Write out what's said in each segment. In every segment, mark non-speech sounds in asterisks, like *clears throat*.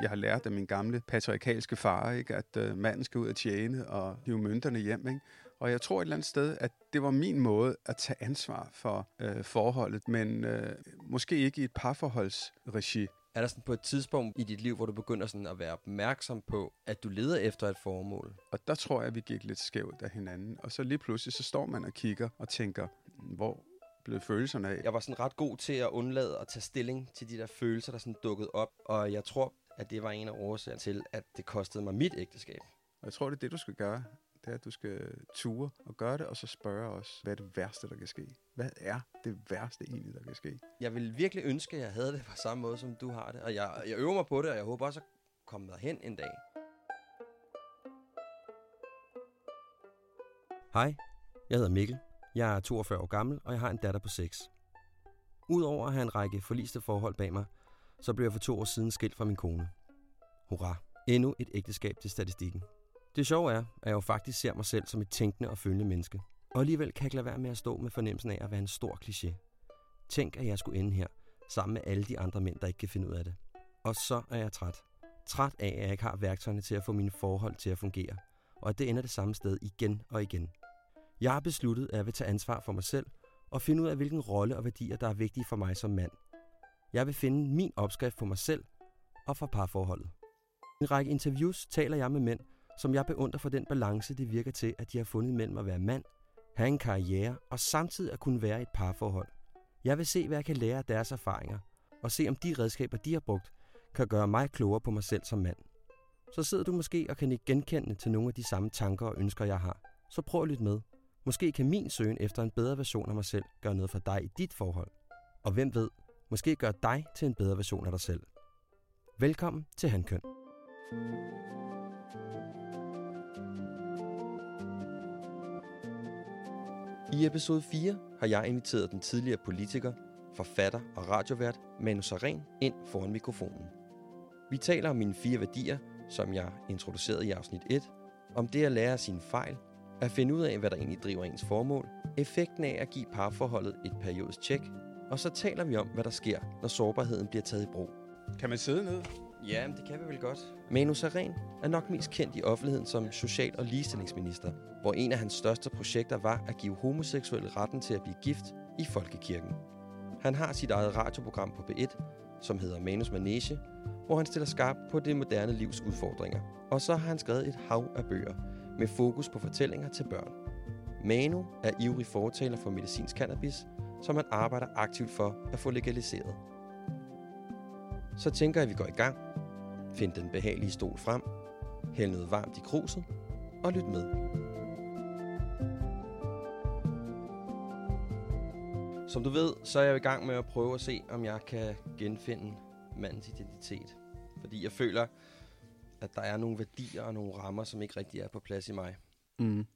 Jeg har lært af min gamle patriarkalske far, ikke, at øh, manden skal ud og tjene og hive mønterne hjem. Ikke? Og jeg tror et eller andet sted, at det var min måde at tage ansvar for øh, forholdet, men øh, måske ikke i et parforholdsregi. Er der sådan på et tidspunkt i dit liv, hvor du begynder sådan at være opmærksom på, at du leder efter et formål? Og der tror jeg, at vi gik lidt skævt af hinanden. Og så lige pludselig, så står man og kigger og tænker, hvor blev følelserne af? Jeg var sådan ret god til at undlade at tage stilling til de der følelser, der sådan dukkede op. Og jeg tror, at det var en af årsagerne til, at det kostede mig mit ægteskab. Og jeg tror, det er det, du skal gøre. Det er, at du skal ture og gøre det, og så spørge os, hvad er det værste, der kan ske? Hvad er det værste egentlig, der kan ske? Jeg vil virkelig ønske, at jeg havde det på samme måde, som du har det. Og jeg, jeg øver mig på det, og jeg håber også at komme derhen en dag. Hej, jeg hedder Mikkel. Jeg er 42 år gammel, og jeg har en datter på 6. Udover at have en række forliste forhold bag mig, så blev jeg for to år siden skilt fra min kone. Hurra, endnu et ægteskab til statistikken. Det sjove er, at jeg jo faktisk ser mig selv som et tænkende og følende menneske. Og alligevel kan jeg ikke lade være med at stå med fornemmelsen af at være en stor kliché. Tænk, at jeg skulle ende her, sammen med alle de andre mænd, der ikke kan finde ud af det. Og så er jeg træt. Træt af, at jeg ikke har værktøjerne til at få mine forhold til at fungere. Og at det ender det samme sted igen og igen. Jeg har besluttet, at jeg vil tage ansvar for mig selv og finde ud af, hvilken rolle og værdier, der er vigtige for mig som mand. Jeg vil finde min opskrift for mig selv og for parforholdet. I en række interviews taler jeg med mænd, som jeg beundrer for den balance, det virker til, at de har fundet mellem at være mand, have en karriere og samtidig at kunne være i et parforhold. Jeg vil se, hvad jeg kan lære af deres erfaringer, og se om de redskaber, de har brugt, kan gøre mig klogere på mig selv som mand. Så sidder du måske og kan ikke genkende til nogle af de samme tanker og ønsker, jeg har. Så prøv at lytte med. Måske kan min søgen efter en bedre version af mig selv gøre noget for dig i dit forhold. Og hvem ved, måske gøre dig til en bedre version af dig selv. Velkommen til Handkøn. I episode 4 har jeg inviteret den tidligere politiker, forfatter og radiovært Manu Saren ind foran mikrofonen. Vi taler om mine fire værdier, som jeg introducerede i afsnit 1, om det at lære af sine fejl, at finde ud af, hvad der egentlig driver ens formål, effekten af at give parforholdet et periodisk tjek, og så taler vi om, hvad der sker, når sårbarheden bliver taget i brug. Kan man sidde ned? Ja, det kan vi vel godt. Manu Saren er nok mest kendt i offentligheden som social- og ligestillingsminister, hvor en af hans største projekter var at give homoseksuelle retten til at blive gift i Folkekirken. Han har sit eget radioprogram på B1, som hedder Manus Manege, hvor han stiller skarp på det moderne livs udfordringer. Og så har han skrevet et hav af bøger med fokus på fortællinger til børn. Manu er ivrig fortaler for medicinsk cannabis, som han arbejder aktivt for at få legaliseret. Så tænker jeg, at vi går i gang. Find den behagelige stol frem. Hæld noget varmt i kruset. Og lyt med. Som du ved, så er jeg i gang med at prøve at se, om jeg kan genfinde mandens identitet. Fordi jeg føler, at der er nogle værdier og nogle rammer, som ikke rigtig er på plads i mig. Mm.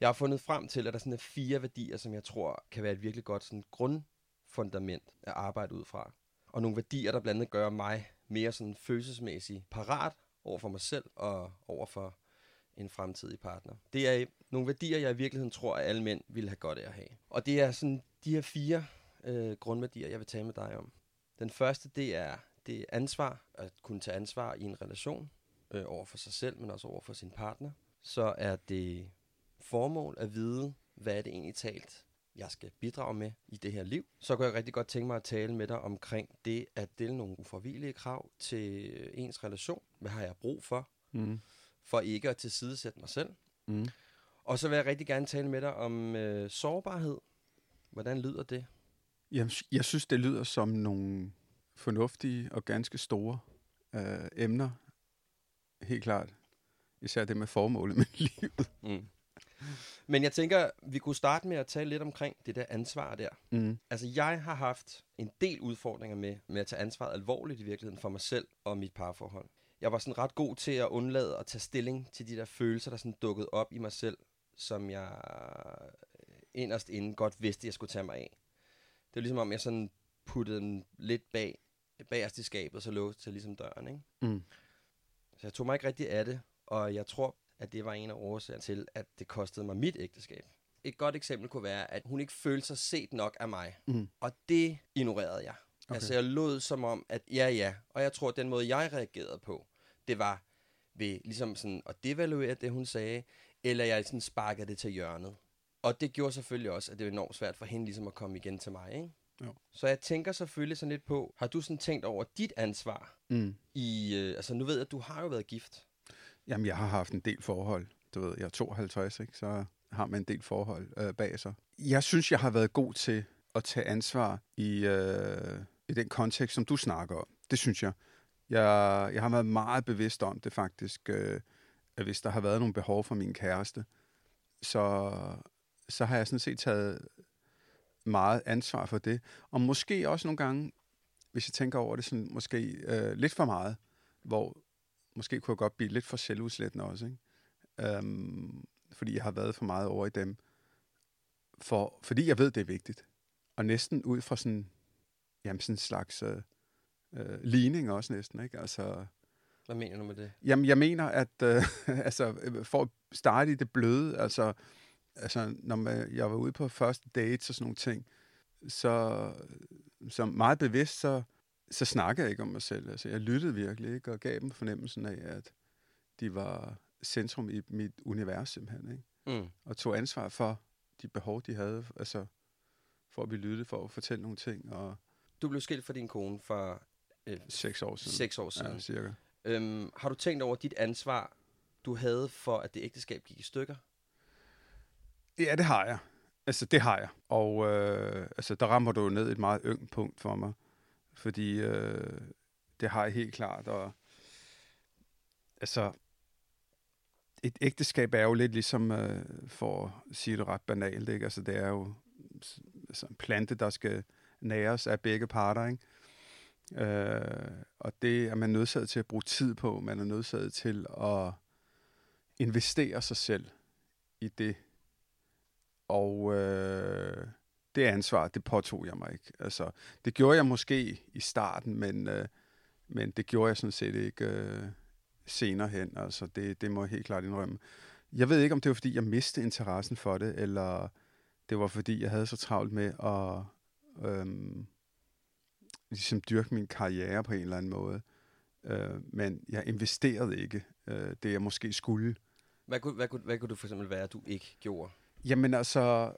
Jeg har fundet frem til, at der sådan er fire værdier, som jeg tror kan være et virkelig godt sådan grundfundament at arbejde ud fra. Og nogle værdier, der blandt andet gør mig mere sådan følelsesmæssigt parat over for mig selv og over for en fremtidig partner. Det er nogle værdier, jeg i virkeligheden tror, at alle mænd ville have godt af at have. Og det er sådan de her fire øh, grundværdier, jeg vil tale med dig om. Den første, det er, det er ansvar, at kunne tage ansvar i en relation øh, over for sig selv, men også over for sin partner. Så er det formål at vide, hvad er det egentlig talt, jeg skal bidrage med i det her liv. Så kunne jeg rigtig godt tænke mig at tale med dig omkring det at stille nogle uforvillige krav til ens relation. Hvad har jeg brug for? Mm. For ikke at tilsidesætte mig selv. Mm. Og så vil jeg rigtig gerne tale med dig om øh, sårbarhed. Hvordan lyder det? Jamen, jeg synes, det lyder som nogle fornuftige og ganske store øh, emner. Helt klart. Især det med formålet med *laughs* livet. Mm. Men jeg tænker, vi kunne starte med at tale lidt omkring det der ansvar der. Mm. Altså, jeg har haft en del udfordringer med, med at tage ansvaret alvorligt i virkeligheden for mig selv og mit parforhold. Jeg var sådan ret god til at undlade at tage stilling til de der følelser, der sådan dukkede op i mig selv, som jeg inderst inden godt vidste, jeg skulle tage mig af. Det var ligesom om, jeg sådan puttede den lidt bag, bagerst i skabet, så låste til ligesom døren, ikke? Mm. Så jeg tog mig ikke rigtig af det, og jeg tror, at det var en af årsagerne til, at det kostede mig mit ægteskab. Et godt eksempel kunne være, at hun ikke følte sig set nok af mig. Mm. Og det ignorerede jeg. Okay. Altså jeg lød som om, at ja, ja. Og jeg tror, at den måde, jeg reagerede på, det var ved ligesom sådan at devaluere det, hun sagde, eller jeg sådan sparkede det til hjørnet. Og det gjorde selvfølgelig også, at det var enormt svært for hende ligesom at komme igen til mig, ikke? Jo. Så jeg tænker selvfølgelig sådan lidt på, har du sådan tænkt over dit ansvar Mm. i, øh, altså nu ved jeg, at du har jo været gift. Jamen, jeg har haft en del forhold. Du ved, jeg er 52, ikke? så har man en del forhold øh, bag sig. Jeg synes, jeg har været god til at tage ansvar i, øh, i den kontekst, som du snakker om. Det synes jeg. Jeg, jeg har været meget bevidst om det faktisk, øh, at hvis der har været nogle behov for min kæreste, så, så har jeg sådan set taget meget ansvar for det. Og måske også nogle gange, hvis jeg tænker over det, sådan måske øh, lidt for meget, hvor måske kunne jeg godt blive lidt for selvudslættende også, ikke? Øhm, fordi jeg har været for meget over i dem. For, fordi jeg ved, det er vigtigt. Og næsten ud fra sådan, jamen sådan en slags øh, øh, ligning også næsten, ikke? Altså, Hvad mener du med det? Jamen, jeg mener, at øh, *laughs* altså, øh, for at starte i det bløde, altså, altså når man, jeg var ude på første dates og sådan nogle ting, så, så meget bevidst, så, så snakkede jeg ikke om mig selv. Altså, jeg lyttede virkelig, ikke? Og gav dem fornemmelsen af, at de var centrum i mit univers simpelthen, ikke? Mm. Og tog ansvar for de behov, de havde, altså for at blive lyttet, for at fortælle nogle ting, og Du blev skilt fra din kone for øh, seks år siden. seks år siden. Ja, cirka. Øhm, har du tænkt over dit ansvar, du havde for, at det ægteskab gik i stykker? Ja, det har jeg. Altså, det har jeg. Og øh, altså, der rammer du jo ned et meget yngt punkt for mig. Fordi øh, det har jeg helt klart. Og, altså, et ægteskab er jo lidt ligesom, øh, for at sige det ret banalt, ikke? Altså, det er jo altså, en plante, der skal næres af begge parter, ikke? Øh, og det er man nødsaget til at bruge tid på. Man er nødsaget til at investere sig selv i det. Og øh, det ansvar, det påtog jeg mig ikke. Altså, det gjorde jeg måske i starten, men, øh, men det gjorde jeg sådan set ikke øh, senere hen. Altså, det, det må jeg helt klart indrømme. Jeg ved ikke, om det var, fordi jeg mistede interessen for det, eller det var, fordi jeg havde så travlt med at øhm, ligesom dyrke min karriere på en eller anden måde. Øh, men jeg investerede ikke øh, det, jeg måske skulle. Hvad kunne, hvad, kunne, hvad kunne det for eksempel være, du ikke gjorde? Jamen altså,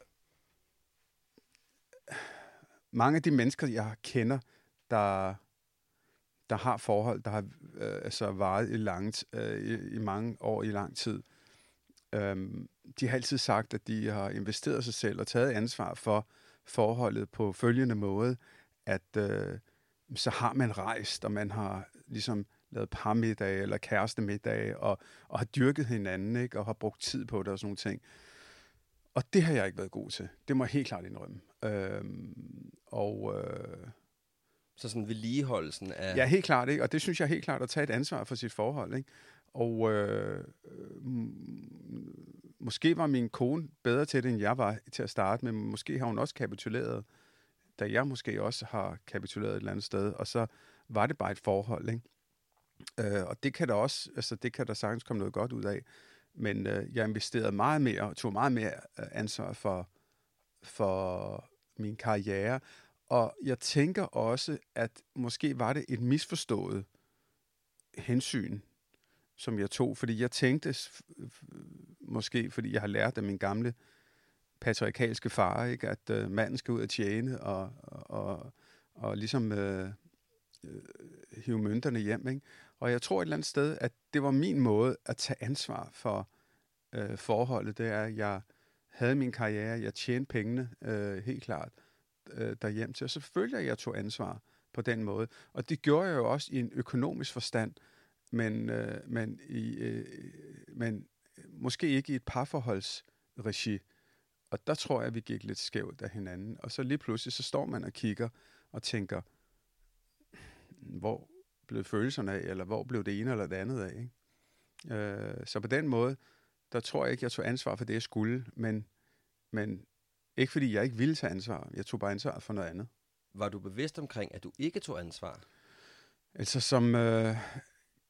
mange af de mennesker, jeg kender, der, der har forhold, der har øh, altså varet i, langt, øh, i, i mange år, i lang tid, øh, de har altid sagt, at de har investeret sig selv og taget ansvar for forholdet på følgende måde, at øh, så har man rejst, og man har ligesom lavet parmiddag eller kærestemiddage, og, og har dyrket hinanden, ikke? og har brugt tid på det og sådan nogle ting. Og det har jeg ikke været god til. Det må jeg helt klart indrømme. Øhm, og øh, Så sådan vedligeholdelsen af... ja, helt klart, ikke? Og det synes jeg helt klart at tage et ansvar for sit forhold, ikke? Og øh, øh, måske var min kone bedre til det, end jeg var til at starte med, måske har hun også kapituleret, da jeg måske også har kapituleret et eller andet sted, og så var det bare et forhold, ikke? Øh, og det kan der også, altså det kan der sagtens komme noget godt ud af, men øh, jeg investerede meget mere, og tog meget mere øh, ansvar for, for min karriere, og jeg tænker også, at måske var det et misforstået hensyn, som jeg tog, fordi jeg tænkte, f- måske fordi jeg har lært af min gamle patriarkalske far, ikke, at øh, manden skal ud og tjene og, og, og ligesom øh, øh, hive mønterne hjem. Ikke? Og jeg tror et eller andet sted, at det var min måde at tage ansvar for øh, forholdet. Det er, at jeg havde min karriere, jeg tjente pengene øh, helt klart øh, derhjem til. Og selvfølgelig, at jeg tog ansvar på den måde. Og det gjorde jeg jo også i en økonomisk forstand, men, øh, men, i, øh, men måske ikke i et parforholds regi. Og der tror jeg, vi gik lidt skævt af hinanden. Og så lige pludselig, så står man og kigger og tænker, hvor blev følelserne af, eller hvor blev det ene eller det andet af. Ikke? Øh, så på den måde, der tror jeg ikke, jeg tog ansvar for det, jeg skulle, men, men ikke fordi jeg ikke ville tage ansvar. Jeg tog bare ansvar for noget andet. Var du bevidst omkring, at du ikke tog ansvar? Altså som øh,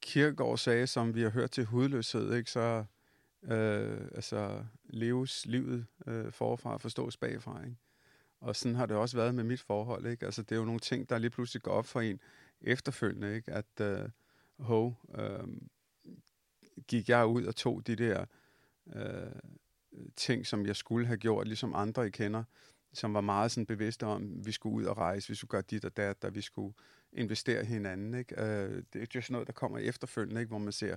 Kierkegaard sagde, som vi har hørt til hudløshed, ikke, så øh, altså, leves livet øh, forfra og forstås bagfra. Ikke? Og sådan har det også været med mit forhold. Ikke? Altså, det er jo nogle ting, der lige pludselig går op for en efterfølgende, ikke? at øh, ho, øh, gik jeg ud og tog de der øh, ting, som jeg skulle have gjort, ligesom andre I kender, som var meget sådan bevidste om, vi skulle ud og rejse, vi skulle gøre dit og dat, og vi skulle investere i hinanden. Ikke? Øh, det er jo sådan noget, der kommer efterfølgende, ikke? hvor man ser,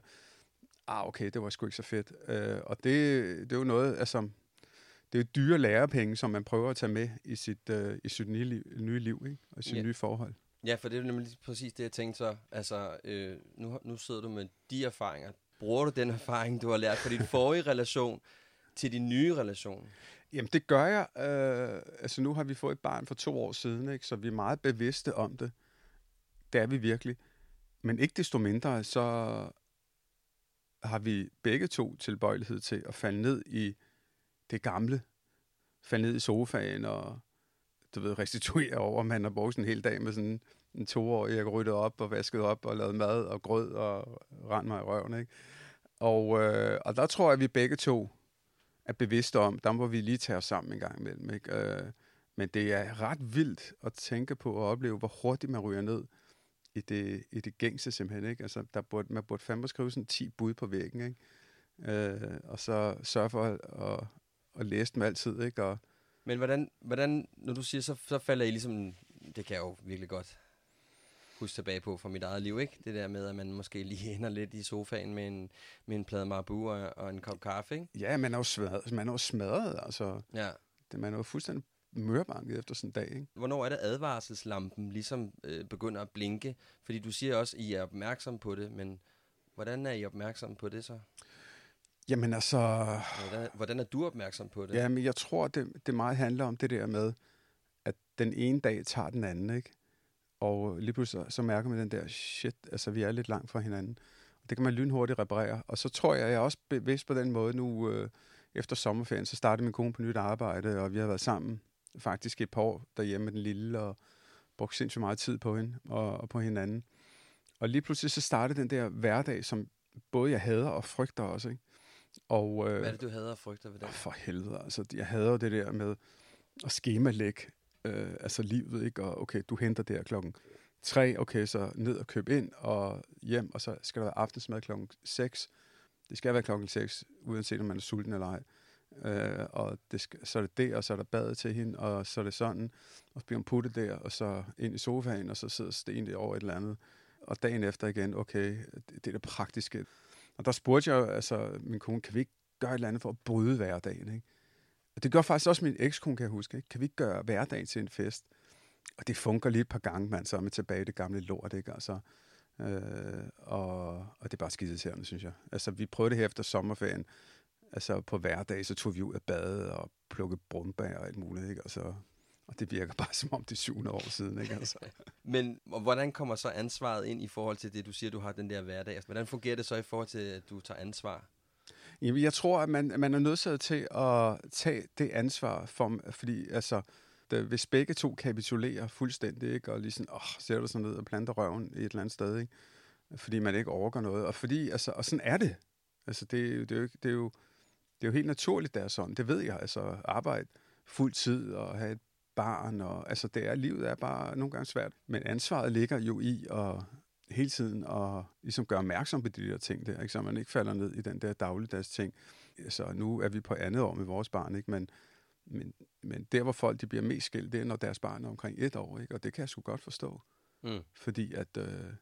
ah okay, det var sgu ikke så fedt. Øh, og det, det er jo noget, altså, det er jo dyre lærepenge, som man prøver at tage med i sit, øh, i sit nye liv, nye liv ikke? og sit Ja. nye forhold. Ja, for det er nemlig præcis det, jeg tænkte så. Altså, øh, nu, nu sidder du med de erfaringer. Bruger du den erfaring, du har lært fra din forrige relation til din nye relation? Jamen, det gør jeg. Øh, altså, nu har vi fået et barn for to år siden, ikke? så vi er meget bevidste om det. Det er vi virkelig. Men ikke desto mindre, så har vi begge to tilbøjelighed til at falde ned i det gamle. Falde ned i sofaen og du ved, restituere over, man har brugt en hel dag med sådan en toårig, jeg ryddet op og vasket op og lavet mad og grød og rent mig i røven. Ikke? Og, øh, og der tror jeg, at vi begge to er bevidste om, der må vi lige tage os sammen en gang imellem. Ikke? Øh, men det er ret vildt at tænke på og opleve, hvor hurtigt man ryger ned i det, i det gængse simpelthen. Ikke? Altså, der burde, man burde fandme skrive sådan 10 bud på væggen, ikke? Øh, og så sørge for at, at, at læse dem altid. Ikke? Og, men hvordan, hvordan når du siger, så, så falder I ligesom, det kan jeg jo virkelig godt huske tilbage på fra mit eget liv, ikke? Det der med, at man måske lige *laughs* ender lidt i sofaen med en, med en plade Marabu og, og en kop kaffe, ikke? ja, man er jo smadret. Man er jo smadret altså, Ja. det, man er jo fuldstændig mørbanket efter sådan en dag. Ikke? Hvornår er det advarselslampen ligesom øh, begynder at blinke? Fordi du siger også, at I er opmærksom på det, men hvordan er I opmærksom på det så? Jamen altså, Hvordan, hvordan er du opmærksom på det? Ja, men jeg tror, det, det meget handler om det der med, at den ene dag tager den anden, ikke? Og lige pludselig så mærker man den der, shit, altså vi er lidt langt fra hinanden. Og det kan man lynhurtigt reparere. Og så tror jeg, jeg er også bevidst på den måde nu, øh, efter sommerferien, så startede min kone på nyt arbejde, og vi har været sammen faktisk et par år derhjemme med den lille, og brugt sindssygt meget tid på hende og, og på hinanden. Og lige pludselig så startede den der hverdag, som både jeg hader og frygter også, ikke? Og, øh, Hvad er det, du hader og frygter ved det? For helvede, altså, jeg hader jo det der med at skemalægge øh, altså livet, ikke? Og okay, du henter der klokken tre, okay, så ned og køb ind og hjem, og så skal der være aftensmad klokken 6. Det skal være klokken 6, uanset om man er sulten eller ej. Øh, og det skal, så er det der, og så er der badet til hende, og så er det sådan, og så bliver hun puttet der, og så ind i sofaen, og så sidder Sten der over et eller andet. Og dagen efter igen, okay, det, det er det praktiske. Og der spurgte jeg altså min kone, kan vi ikke gøre et eller andet for at bryde hverdagen, ikke? Og det gør faktisk også min ekskone, kan jeg huske, ikke? Kan vi ikke gøre hverdagen til en fest? Og det funker lige et par gange, man, så er man tilbage i det gamle lort, ikke? Altså, øh, og, og det er bare skideserende, synes jeg. Altså, vi prøvede det her efter sommerferien. Altså, på hverdag, så tog vi ud af badet og plukkede brumbær og alt muligt, ikke? Og, så, og det virker bare som om det er syvende år siden, ikke? Altså. *laughs* Men hvordan kommer så ansvaret ind i forhold til det, du siger, du har den der hverdag? Altså, hvordan fungerer det så i forhold til, at du tager ansvar? Jamen, jeg tror, at man, man er nødt til at tage det ansvar, for, fordi altså, det, hvis begge to kapitulerer fuldstændig, ikke, og lige sådan, åh, ser du sådan ned og planter røven i et eller andet sted, ikke? fordi man ikke overgår noget, og fordi, altså, og sådan er det. Altså, det, er jo- det, er jo, det, er jo, det er jo helt naturligt, det er sådan. Det ved jeg, altså, arbejde fuld tid og have et barn, og altså, det er, livet er bare nogle gange svært. Men ansvaret ligger jo i at hele tiden at ligesom gøre opmærksom på de der ting der, ikke? så man ikke falder ned i den der dagligdags ting. Så nu er vi på andet år med vores barn, ikke? Men, men, men der, hvor folk de bliver mest skilt, det er, når deres barn er omkring et år, ikke? og det kan jeg sgu godt forstå. Mm. Fordi at øh,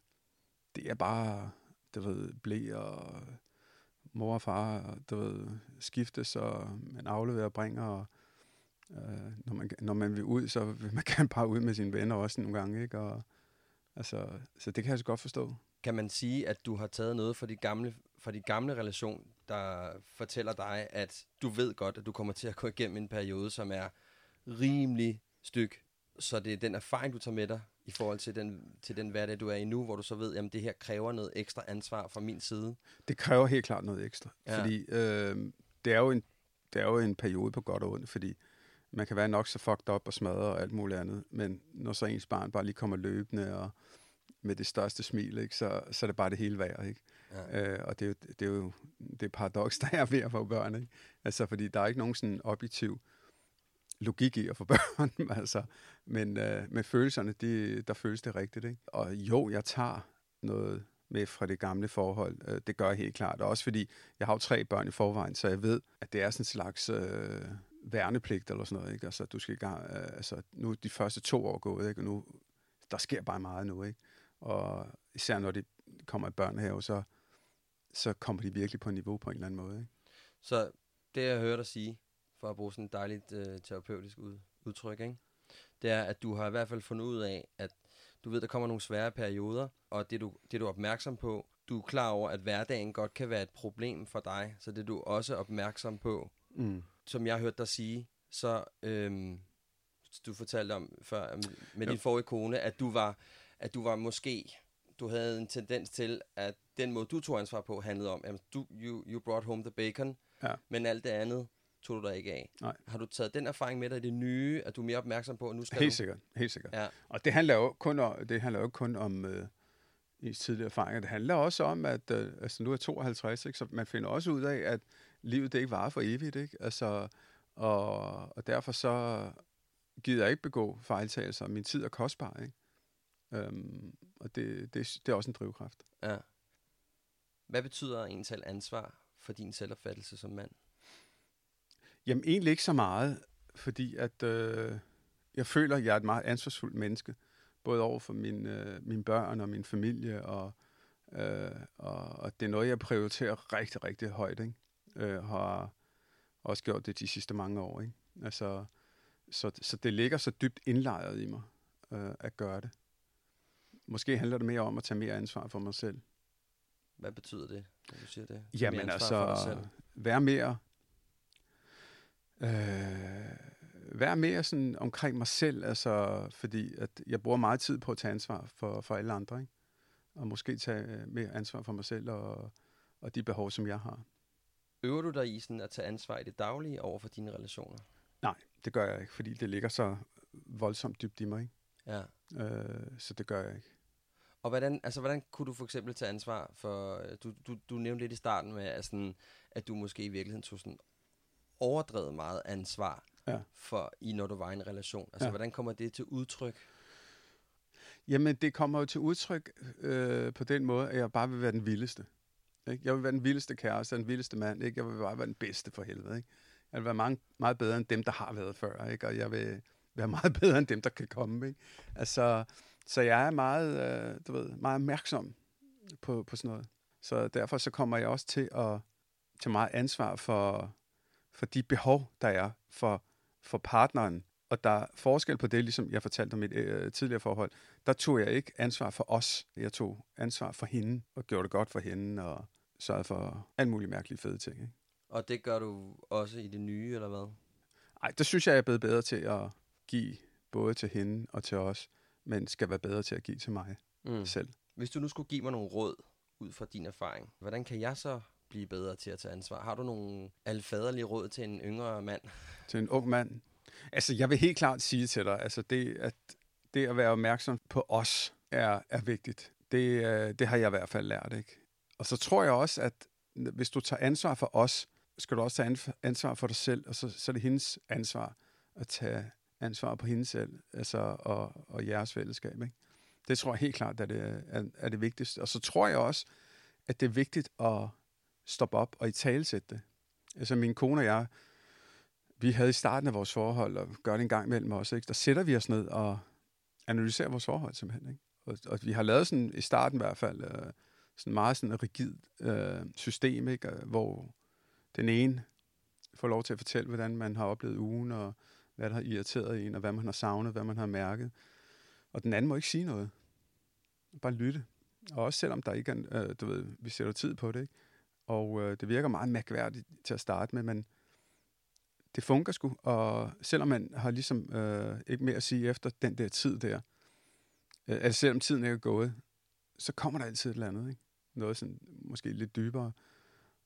det er bare, du ved, blæ og mor og far, du ved, skiftes, og man afleverer og bringer, og øh, når, man, når man vil ud, så vil man *laughs* gerne bare ud med sine venner også nogle gange, ikke? Og, altså, så det kan jeg så godt forstå. Kan man sige, at du har taget noget fra dit gamle, fra dit gamle relation, der fortæller dig, at du ved godt, at du kommer til at gå igennem en periode, som er rimelig styk. Så det er den erfaring, du tager med dig i forhold til den, til den hverdag, du er i nu, hvor du så ved, at det her kræver noget ekstra ansvar fra min side. Det kræver helt klart noget ekstra. Ja. Fordi øh, det, er jo en, det er jo en periode på godt og ondt, fordi man kan være nok så fucked up og smadret og alt muligt andet, men når så ens barn bare lige kommer løbende og med det største smil, ikke, så, så er det bare det hele værd. Ikke? Ja. Øh, og det er, jo, det er jo det paradoks, der er ved at få børn. Ikke? Altså, fordi der er ikke nogen sådan objektiv logik i at få *laughs* børn, altså. men øh, med følelserne, de, der føles det rigtigt. Ikke? Og jo, jeg tager noget med fra det gamle forhold. Øh, det gør jeg helt klart. Og også fordi, jeg har jo tre børn i forvejen, så jeg ved, at det er sådan en slags øh, værnepligt eller sådan noget. Ikke? Altså, du skal i gang, øh, altså, nu er de første to år gået, ikke? og nu der sker bare meget nu. Ikke? Og især når de kommer i børnehave, så, så kommer de virkelig på niveau på en eller anden måde. Ikke? Så det, jeg hører dig sige, for at bruge sådan et dejligt øh, terapeutisk ud, udtryk, ikke? det er, at du har i hvert fald fundet ud af, at du ved, der kommer nogle svære perioder, og det du, det du er opmærksom på, du er klar over, at hverdagen godt kan være et problem for dig, så det er du også opmærksom på. Mm. Som jeg har hørt dig sige, så øhm, du fortalte om før med jo. din forrige kone, at du var, at du var måske, du havde en tendens til, at den måde, du tog ansvar på, handlede om, at du, you, you brought home the bacon, ja. men alt det andet, tog du dig ikke af. Nej. Har du taget den erfaring med dig i det nye, at du er mere opmærksom på, at nu skal Helt du... sikkert, helt sikkert. Ja. Og det handler jo kun om, det handler jo kun om øh, i tidligere erfaringer. Det handler også om, at øh, altså, nu er jeg 52, ikke, så man finder også ud af, at livet det ikke varer for evigt. Ikke? Altså, og, og derfor så gider jeg ikke begå fejltagelser. Min tid er kostbar. Ikke? Øhm, og det, det, det er også en drivkraft. Ja. Hvad betyder en selv ansvar for din selvopfattelse som mand? Jamen egentlig ikke så meget, fordi at øh, jeg føler, at jeg er et meget ansvarsfuldt menneske, både over for min, øh, mine børn og min familie, og, øh, og, og det er noget, jeg prioriterer rigtig, rigtig højt. Ikke? Øh, har også gjort det de sidste mange år. Ikke? Altså, så, så det ligger så dybt indlejret i mig øh, at gøre det. Måske handler det mere om at tage mere ansvar for mig selv. Hvad betyder det, når du siger det? Jamen altså, være mere Øh, være mere sådan omkring mig selv, altså, fordi at jeg bruger meget tid på at tage ansvar for, for alle andre, ikke? og måske tage mere ansvar for mig selv og, og de behov, som jeg har. Øver du dig i sådan at tage ansvar i det daglige over for dine relationer? Nej, det gør jeg ikke, fordi det ligger så voldsomt dybt i mig. Ikke? Ja. Øh, så det gør jeg ikke. Og hvordan, altså, hvordan kunne du for eksempel tage ansvar for, du, du, du nævnte lidt i starten med, at, sådan, at du måske i virkeligheden tog sådan overdrevet meget ansvar ja. for i, når du var i en relation? Altså, ja. hvordan kommer det til udtryk? Jamen, det kommer jo til udtryk øh, på den måde, at jeg bare vil være den vildeste. Ikke? Jeg vil være den vildeste kæreste, den vildeste mand. Ikke? Jeg vil bare være den bedste for helvede. Ikke? Jeg vil være mange, meget bedre end dem, der har været før. Ikke? Og jeg vil være *laughs* meget bedre end dem, der kan komme. Ikke? Altså, så jeg er meget, øh, du ved, meget opmærksom på, på sådan noget. Så derfor så kommer jeg også til at tage meget ansvar for, for de behov, der er for, for partneren. Og der er forskel på det, ligesom jeg fortalte om mit øh, tidligere forhold. Der tog jeg ikke ansvar for os. Jeg tog ansvar for hende, og gjorde det godt for hende, og sørgede for alle mulige mærkelige fede ting. Ikke? Og det gør du også i det nye, eller hvad? Nej, det synes jeg, jeg er blevet bedre til at give både til hende og til os, men skal være bedre til at give til mig mm. selv. Hvis du nu skulle give mig nogle råd ud fra din erfaring, hvordan kan jeg så blive bedre til at tage ansvar? Har du nogle alfaderlige råd til en yngre mand? Til en ung mand? Altså, jeg vil helt klart sige til dig, altså det, at det at være opmærksom på os er, er vigtigt. Det, øh, det har jeg i hvert fald lært, ikke? Og så tror jeg også, at hvis du tager ansvar for os, skal du også tage ansvar for dig selv, og så, så er det hendes ansvar at tage ansvar på hende selv, altså, og, og jeres fællesskab. Ikke? Det tror jeg helt klart er det, er, er det vigtigste. Og så tror jeg også, at det er vigtigt at stoppe op og i talesætte det. Altså min kone og jeg, vi havde i starten af vores forhold, og gør det en gang mellem os, ikke? der sætter vi os ned og analyserer vores forhold simpelthen. Ikke? Og, og vi har lavet sådan, i starten i hvert fald, øh, sådan meget sådan rigid øh, system, ikke? hvor den ene får lov til at fortælle, hvordan man har oplevet ugen, og hvad der har irriteret en, og hvad man har savnet, hvad man har mærket. Og den anden må ikke sige noget. Bare lytte. Og også selvom der ikke er, øh, du ved, vi sætter tid på det, ikke? Og øh, det virker meget mærkværdigt til at starte med, men det fungerer sgu. Og selvom man har ligesom øh, ikke mere at sige efter den der tid der, øh, altså selvom tiden ikke er gået, så kommer der altid et eller andet. Ikke? Noget sådan, måske lidt dybere.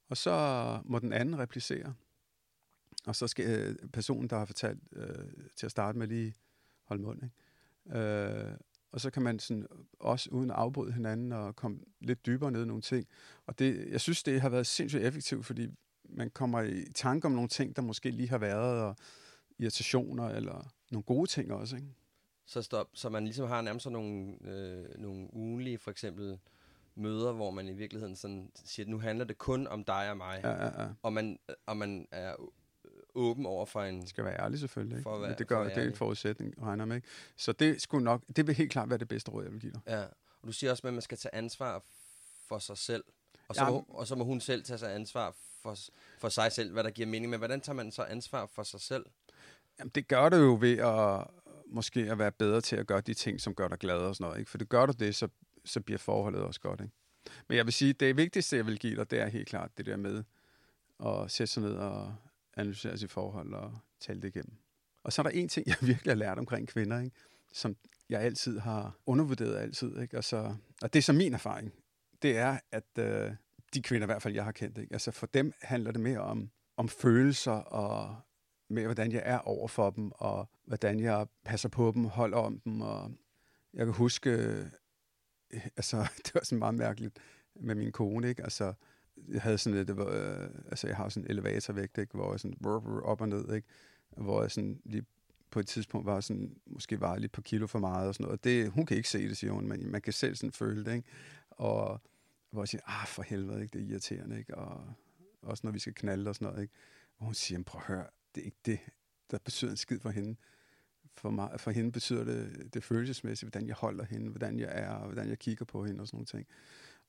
Og så må den anden replicere. Og så skal øh, personen, der har fortalt øh, til at starte med, lige holde mund. Ikke? Øh, og så kan man sådan også uden at afbryde hinanden og komme lidt dybere ned i nogle ting. Og det, jeg synes, det har været sindssygt effektivt, fordi man kommer i tanke om nogle ting, der måske lige har været, og irritationer, eller nogle gode ting også, ikke? Så, stop, så man ligesom har nærmest sådan nogle, øh, nogle ugenlige, for eksempel, møder, hvor man i virkeligheden sådan siger, nu handler det kun om dig og mig. Ja, ja, ja. Og man, og man er åben over for en... Det skal være ærlig selvfølgelig. Ikke? For at være, det gør, det er en forudsætning, regner med. Ikke? Så det skulle nok, det vil helt klart være det bedste råd, jeg vil give dig. Ja, og du siger også, at man skal tage ansvar for sig selv. Og så, Ja. må, og så må hun selv tage sig ansvar for, for sig selv, hvad der giver mening. Men hvordan tager man så ansvar for sig selv? Jamen, det gør du jo ved at måske at være bedre til at gøre de ting, som gør dig glad og sådan noget. Ikke? For det gør du det, så, så bliver forholdet også godt. Ikke? Men jeg vil sige, det vigtigste, jeg vil give dig, det er helt klart det der med at sætte sig ned og analysere sit forhold og tale det igennem. Og så er der en ting, *laughs* jeg virkelig har lært omkring kvinder, ikke? som jeg altid har undervurderet altid. Ikke? Og, så, og det er så min erfaring. Det er, at øh, de kvinder, i hvert fald jeg har kendt, ikke? Altså for dem handler det mere om, om følelser og med, hvordan jeg er over for dem, og hvordan jeg passer på dem, holder om dem. Og jeg kan huske, *laughs* altså det var sådan meget mærkeligt med min kone, ikke? Altså, jeg havde sådan lidt, det var, øh, altså jeg har sådan en elevatorvægt, ikke? Hvor jeg sådan brr, brr, op og ned, ikke? Hvor jeg sådan lige på et tidspunkt var sådan, måske var lige på kilo for meget og sådan noget. Det, hun kan ikke se det, siger hun, men man kan selv sådan føle det, ikke? Og hvor jeg siger, ah, for helvede, ikke? det er irriterende, ikke? Og også når vi skal knalde og sådan noget, ikke? Og hun siger, prøv at høre, det er ikke det, der betyder en skid for hende. For, mig, for hende betyder det, det følelsesmæssigt, hvordan jeg holder hende, hvordan jeg er, og hvordan jeg kigger på hende og sådan nogle ting.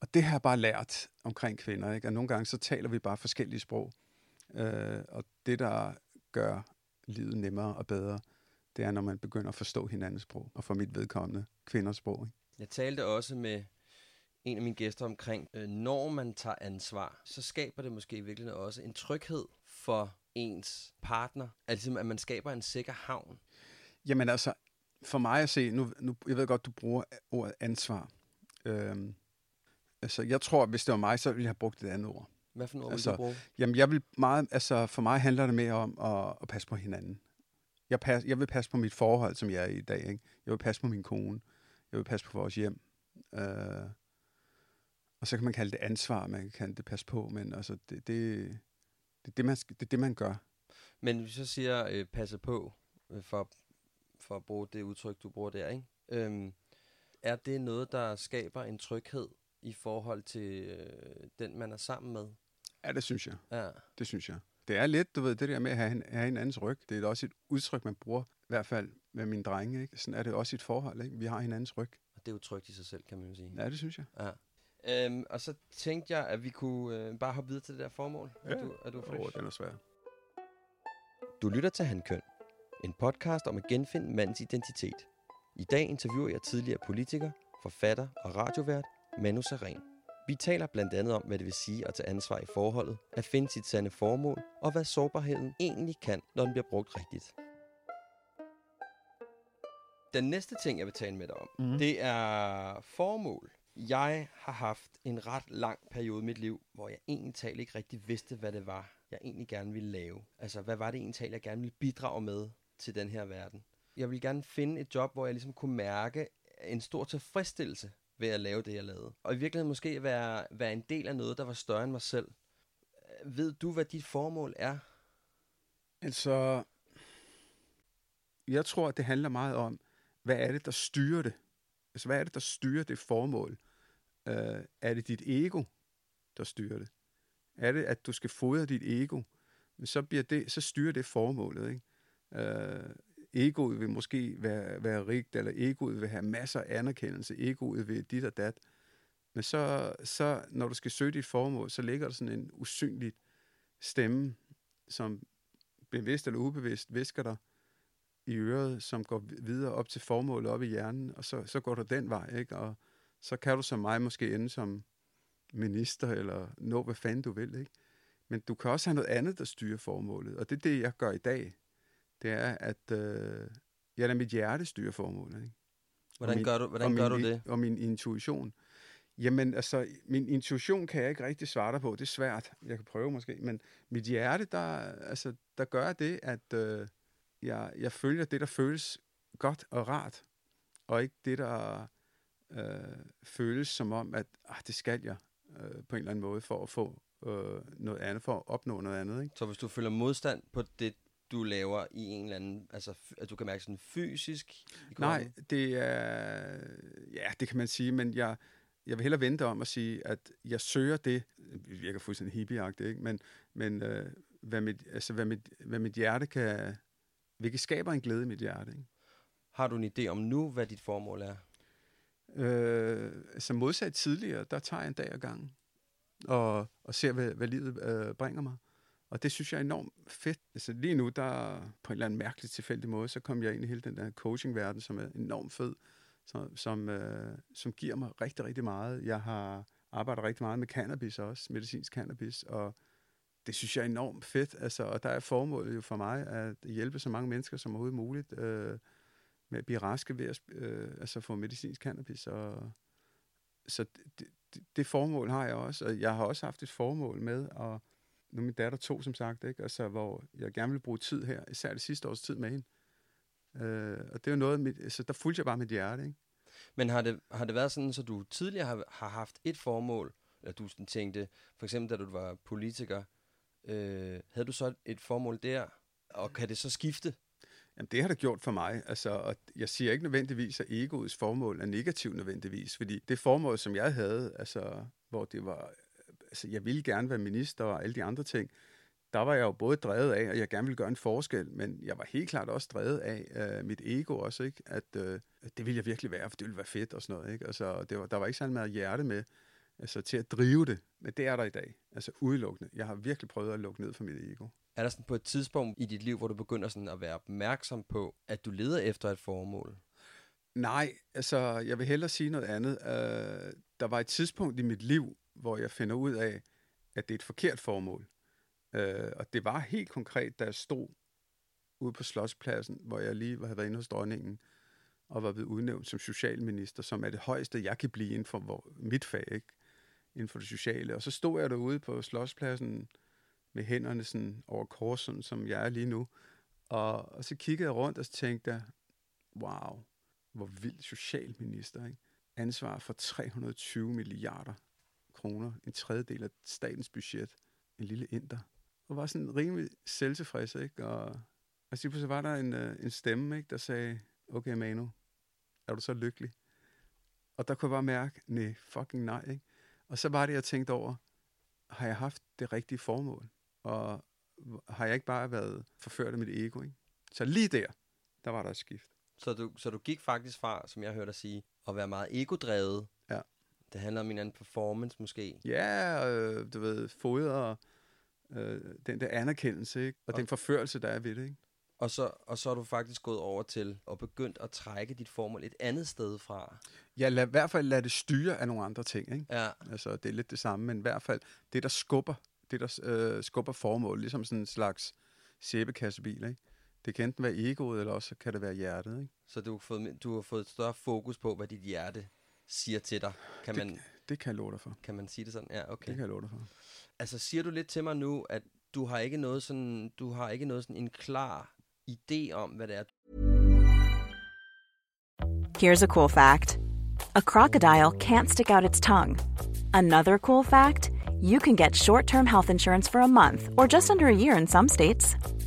Og det har jeg bare lært omkring kvinder, ikke? Og nogle gange så taler vi bare forskellige sprog. Øh, og det, der gør livet nemmere og bedre, det er, når man begynder at forstå hinandens sprog, og for mit vedkommende kvinders sprog. Ikke? Jeg talte også med en af mine gæster omkring, øh, når man tager ansvar, så skaber det måske i virkeligheden også en tryghed for ens partner. Altså, at man skaber en sikker havn. Jamen altså, for mig at se, nu, nu jeg ved godt, du bruger ordet ansvar. Øhm, altså, jeg tror, hvis det var mig, så ville jeg have brugt et andet ord. Hvad for noget Altså, vil du bruge? Jamen, jeg vil meget, altså, for mig handler det mere om at, at passe på hinanden. Jeg, pas, jeg vil passe på mit forhold, som jeg er i dag. Ikke? Jeg vil passe på min kone. Jeg vil passe på vores hjem. Øh, og så kan man kalde det ansvar, man kan kalde det passe på, men altså, det, det, det, er det, man, det er det, man gør. Men hvis jeg siger øh, passe på, øh, for, for at bruge det udtryk, du bruger der, ikke? Øhm, er det noget, der skaber en tryghed i forhold til øh, den, man er sammen med? Ja, det synes jeg. Ja. Det synes jeg. Det er lidt, du ved, det der med at have, en- have hinandens ryg. Det er også et udtryk, man bruger, i hvert fald med mine drenge. Ikke? Sådan er det også i et forhold. Ikke? Vi har hinandens ryg. Og det er jo trygt i sig selv, kan man jo sige. Ja, det synes jeg. Ja. Øhm, og så tænkte jeg, at vi kunne øh, bare hoppe videre til det der formål. Er du, er du Åh, fresh? den er svær. Du lytter til Handkøn, en podcast om at genfinde mandens identitet. I dag interviewer jeg tidligere politiker, forfatter og radiovært Manu Seren. Vi taler blandt andet om, hvad det vil sige at tage ansvar i forholdet, at finde sit sande formål, og hvad sårbarheden egentlig kan, når den bliver brugt rigtigt. Den næste ting, jeg vil tale med dig om, mm. det er formål. Jeg har haft en ret lang periode i mit liv, hvor jeg egentlig talt ikke rigtig vidste, hvad det var, jeg egentlig gerne ville lave. Altså, hvad var det egentlig jeg gerne ville bidrage med til den her verden? Jeg ville gerne finde et job, hvor jeg ligesom kunne mærke en stor tilfredsstillelse ved at lave det, jeg lavede. Og i virkeligheden måske være, være en del af noget, der var større end mig selv. Ved du, hvad dit formål er? Altså, jeg tror, det handler meget om, hvad er det, der styrer det? Altså, hvad er det, der styrer det formål? Uh, er det dit ego, der styrer det? Er det, at du skal fodre dit ego? Men så, bliver det, så styrer det formålet, ikke? Øh, egoet vil måske være, være rigt, eller egoet vil have masser af anerkendelse, egoet vil dit og dat. Men så, så, når du skal søge dit formål, så ligger der sådan en usynlig stemme, som bevidst eller ubevidst visker dig i øret, som går videre op til formålet op i hjernen, og så, så går du den vej, ikke? Og så kan du som mig måske ende som minister, eller nå hvad fanden du vil, ikke? Men du kan også have noget andet, der styrer formålet. Og det er det, jeg gør i dag. Det er, at øh, jeg lader mit hjerte styre formålet. Ikke? Hvordan min, gør du, hvordan gør du det? Og min intuition. Jamen, altså, min intuition kan jeg ikke rigtig svare dig på. Det er svært. Jeg kan prøve måske. Men mit hjerte, der, altså, der gør det, at øh, jeg, jeg følger det, der føles godt og rart. Og ikke det, der øh, føles som om, at ah, det skal jeg øh, på en eller anden måde for at få øh, noget andet, for at opnå noget andet. Ikke? Så hvis du føler modstand på det, du laver i en eller anden, altså at du kan mærke sådan fysisk? I Nej, det er, ja, det kan man sige, men jeg, jeg vil hellere vente om at sige, at jeg søger det, det virker fuldstændig hippieagtigt, ikke? men, men øh, hvad, mit, altså, hvad, mit, hvad mit hjerte kan, hvilket skaber en glæde i mit hjerte. Ikke? Har du en idé om nu, hvad dit formål er? Øh, altså modsat tidligere, der tager jeg en dag ad gangen, og, og ser, hvad, hvad livet øh, bringer mig. Og det synes jeg er enormt fedt. Altså lige nu, der på en eller anden mærkelig tilfældig måde, så kom jeg ind i hele den der coaching-verden, som er enormt fed, som, som, øh, som giver mig rigtig, rigtig meget. Jeg har arbejdet rigtig meget med cannabis også, medicinsk cannabis, og det synes jeg er enormt fedt. Altså, og der er formålet jo for mig at hjælpe så mange mennesker som overhovedet muligt øh, med at blive raske ved at øh, altså få medicinsk cannabis. Og, så det, det, det formål har jeg også, og jeg har også haft et formål med at nu er min datter to, som sagt, ikke? Altså, hvor jeg gerne vil bruge tid her, især det sidste års tid med hende. Øh, og det er jo noget, mit, altså, der fulgte jeg bare mit hjerte, ikke? Men har det, har det været sådan, så du tidligere har, har haft et formål, eller du sådan tænkte, for eksempel da du var politiker, øh, havde du så et formål der, og kan det så skifte? Jamen, det har det gjort for mig. Altså, og jeg siger ikke nødvendigvis, at egoets formål er negativt nødvendigvis, fordi det formål, som jeg havde, altså, hvor det var altså, jeg ville gerne være minister og alle de andre ting. Der var jeg jo både drevet af, at jeg gerne ville gøre en forskel, men jeg var helt klart også drevet af uh, mit ego også, ikke? At uh, det ville jeg virkelig være, for det ville være fedt og sådan noget. Ikke? Altså, det var, der var ikke sådan meget hjerte med altså, til at drive det, men det er der i dag. Altså udelukkende. Jeg har virkelig prøvet at lukke ned for mit ego. Er der sådan på et tidspunkt i dit liv, hvor du begynder sådan at være opmærksom på, at du leder efter et formål? Nej, altså jeg vil hellere sige noget andet. Uh, der var et tidspunkt i mit liv, hvor jeg finder ud af, at det er et forkert formål. Øh, og det var helt konkret, da jeg stod ude på Slotspladsen, hvor jeg lige havde været inde hos dronningen, og var blevet udnævnt som socialminister, som er det højeste, jeg kan blive inden for hvor, mit fag, ikke? inden for det sociale. Og så stod jeg derude på Slotspladsen med hænderne sådan over korsen, som jeg er lige nu. Og, og så kiggede jeg rundt og så tænkte jeg, wow, hvor vild socialminister, ikke? Ansvar for 320 milliarder kroner, en tredjedel af statens budget, en lille inder. Og var sådan rimelig selvtilfreds, ikke? Og, og så var der en, øh, en stemme, ikke, der sagde, okay Manu, er du så lykkelig? Og der kunne jeg bare mærke, nej, fucking nej, ikke? Og så var det, jeg tænkte over, har jeg haft det rigtige formål? Og har jeg ikke bare været forført af mit ego, ikke? Så lige der, der var der et skift. Så du, så du gik faktisk fra, som jeg hørte dig sige, at være meget egodrevet. Det handler om en anden performance måske. Ja, øh, du ved, fodre øh, den der anerkendelse, ikke? Og, og den forførelse, der er ved det, ikke? Og så, og så er du faktisk gået over til og begyndt at trække dit formål et andet sted fra. Ja, lad, i hvert fald lade det styre af nogle andre ting. Ikke? Ja. Altså, det er lidt det samme, men i hvert fald det, der skubber, det, der øh, skubber formål, ligesom sådan en slags sæbekassebil. Ikke? Det kan enten være egoet, eller også kan det være hjertet. Ikke? Så du har, fået, du har fået et større fokus på, hvad dit hjerte siger til dig. Kan det, man, det kan jeg love dig for. Kan man sige det sådan? Ja, okay. Det kan jeg love dig for. Altså, siger du lidt til mig nu, at du har ikke noget sådan, du har ikke noget sådan en klar idé om, hvad det er? Here's a cool fact. A crocodile can't stick out its tongue. Another cool fact, you can get short-term health insurance for a month or just under a year in some states.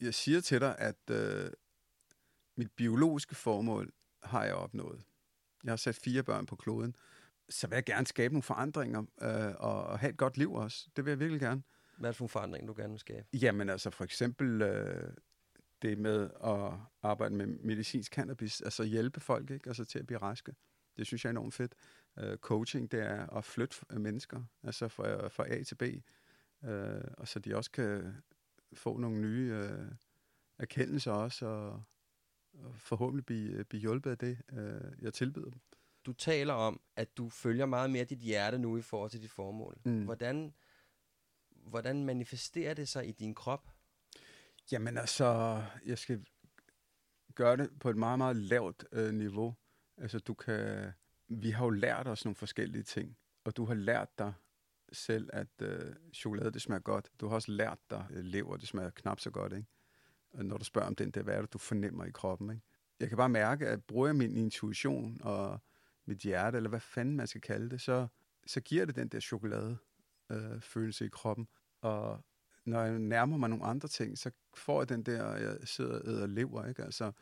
Jeg siger til dig, at øh, mit biologiske formål har jeg opnået. Jeg har sat fire børn på kloden. Så vil jeg gerne skabe nogle forandringer øh, og, og have et godt liv også. Det vil jeg virkelig gerne. Hvad er det for nogle forandringer, du gerne vil skabe? Jamen altså for eksempel øh, det med at arbejde med medicinsk cannabis, altså hjælpe folk ikke? Altså til at blive raske. Det synes jeg er enormt fedt. Øh, coaching, det er at flytte mennesker, altså fra, fra A til B, øh, og så de også kan få nogle nye øh, erkendelser også, og, og forhåbentlig blive, blive hjulpet af det, øh, jeg tilbyder dem. Du taler om, at du følger meget mere dit hjerte nu i forhold til dit formål. Mm. Hvordan, hvordan manifesterer det sig i din krop? Jamen altså, jeg skal gøre det på et meget, meget lavt øh, niveau. Altså du kan, vi har jo lært os nogle forskellige ting, og du har lært dig selv, at øh, chokolade, det smager godt. Du har også lært dig, øh, lever, det smager knap så godt, ikke? Og når du spørger om den der, hvad er det, du fornemmer i kroppen, ikke? Jeg kan bare mærke, at bruger jeg min intuition og mit hjerte, eller hvad fanden man skal kalde det, så, så giver det den der chokolade øh, følelse i kroppen. Og når jeg nærmer mig nogle andre ting, så får jeg den der, jeg sidder og æder lever, ikke? Altså,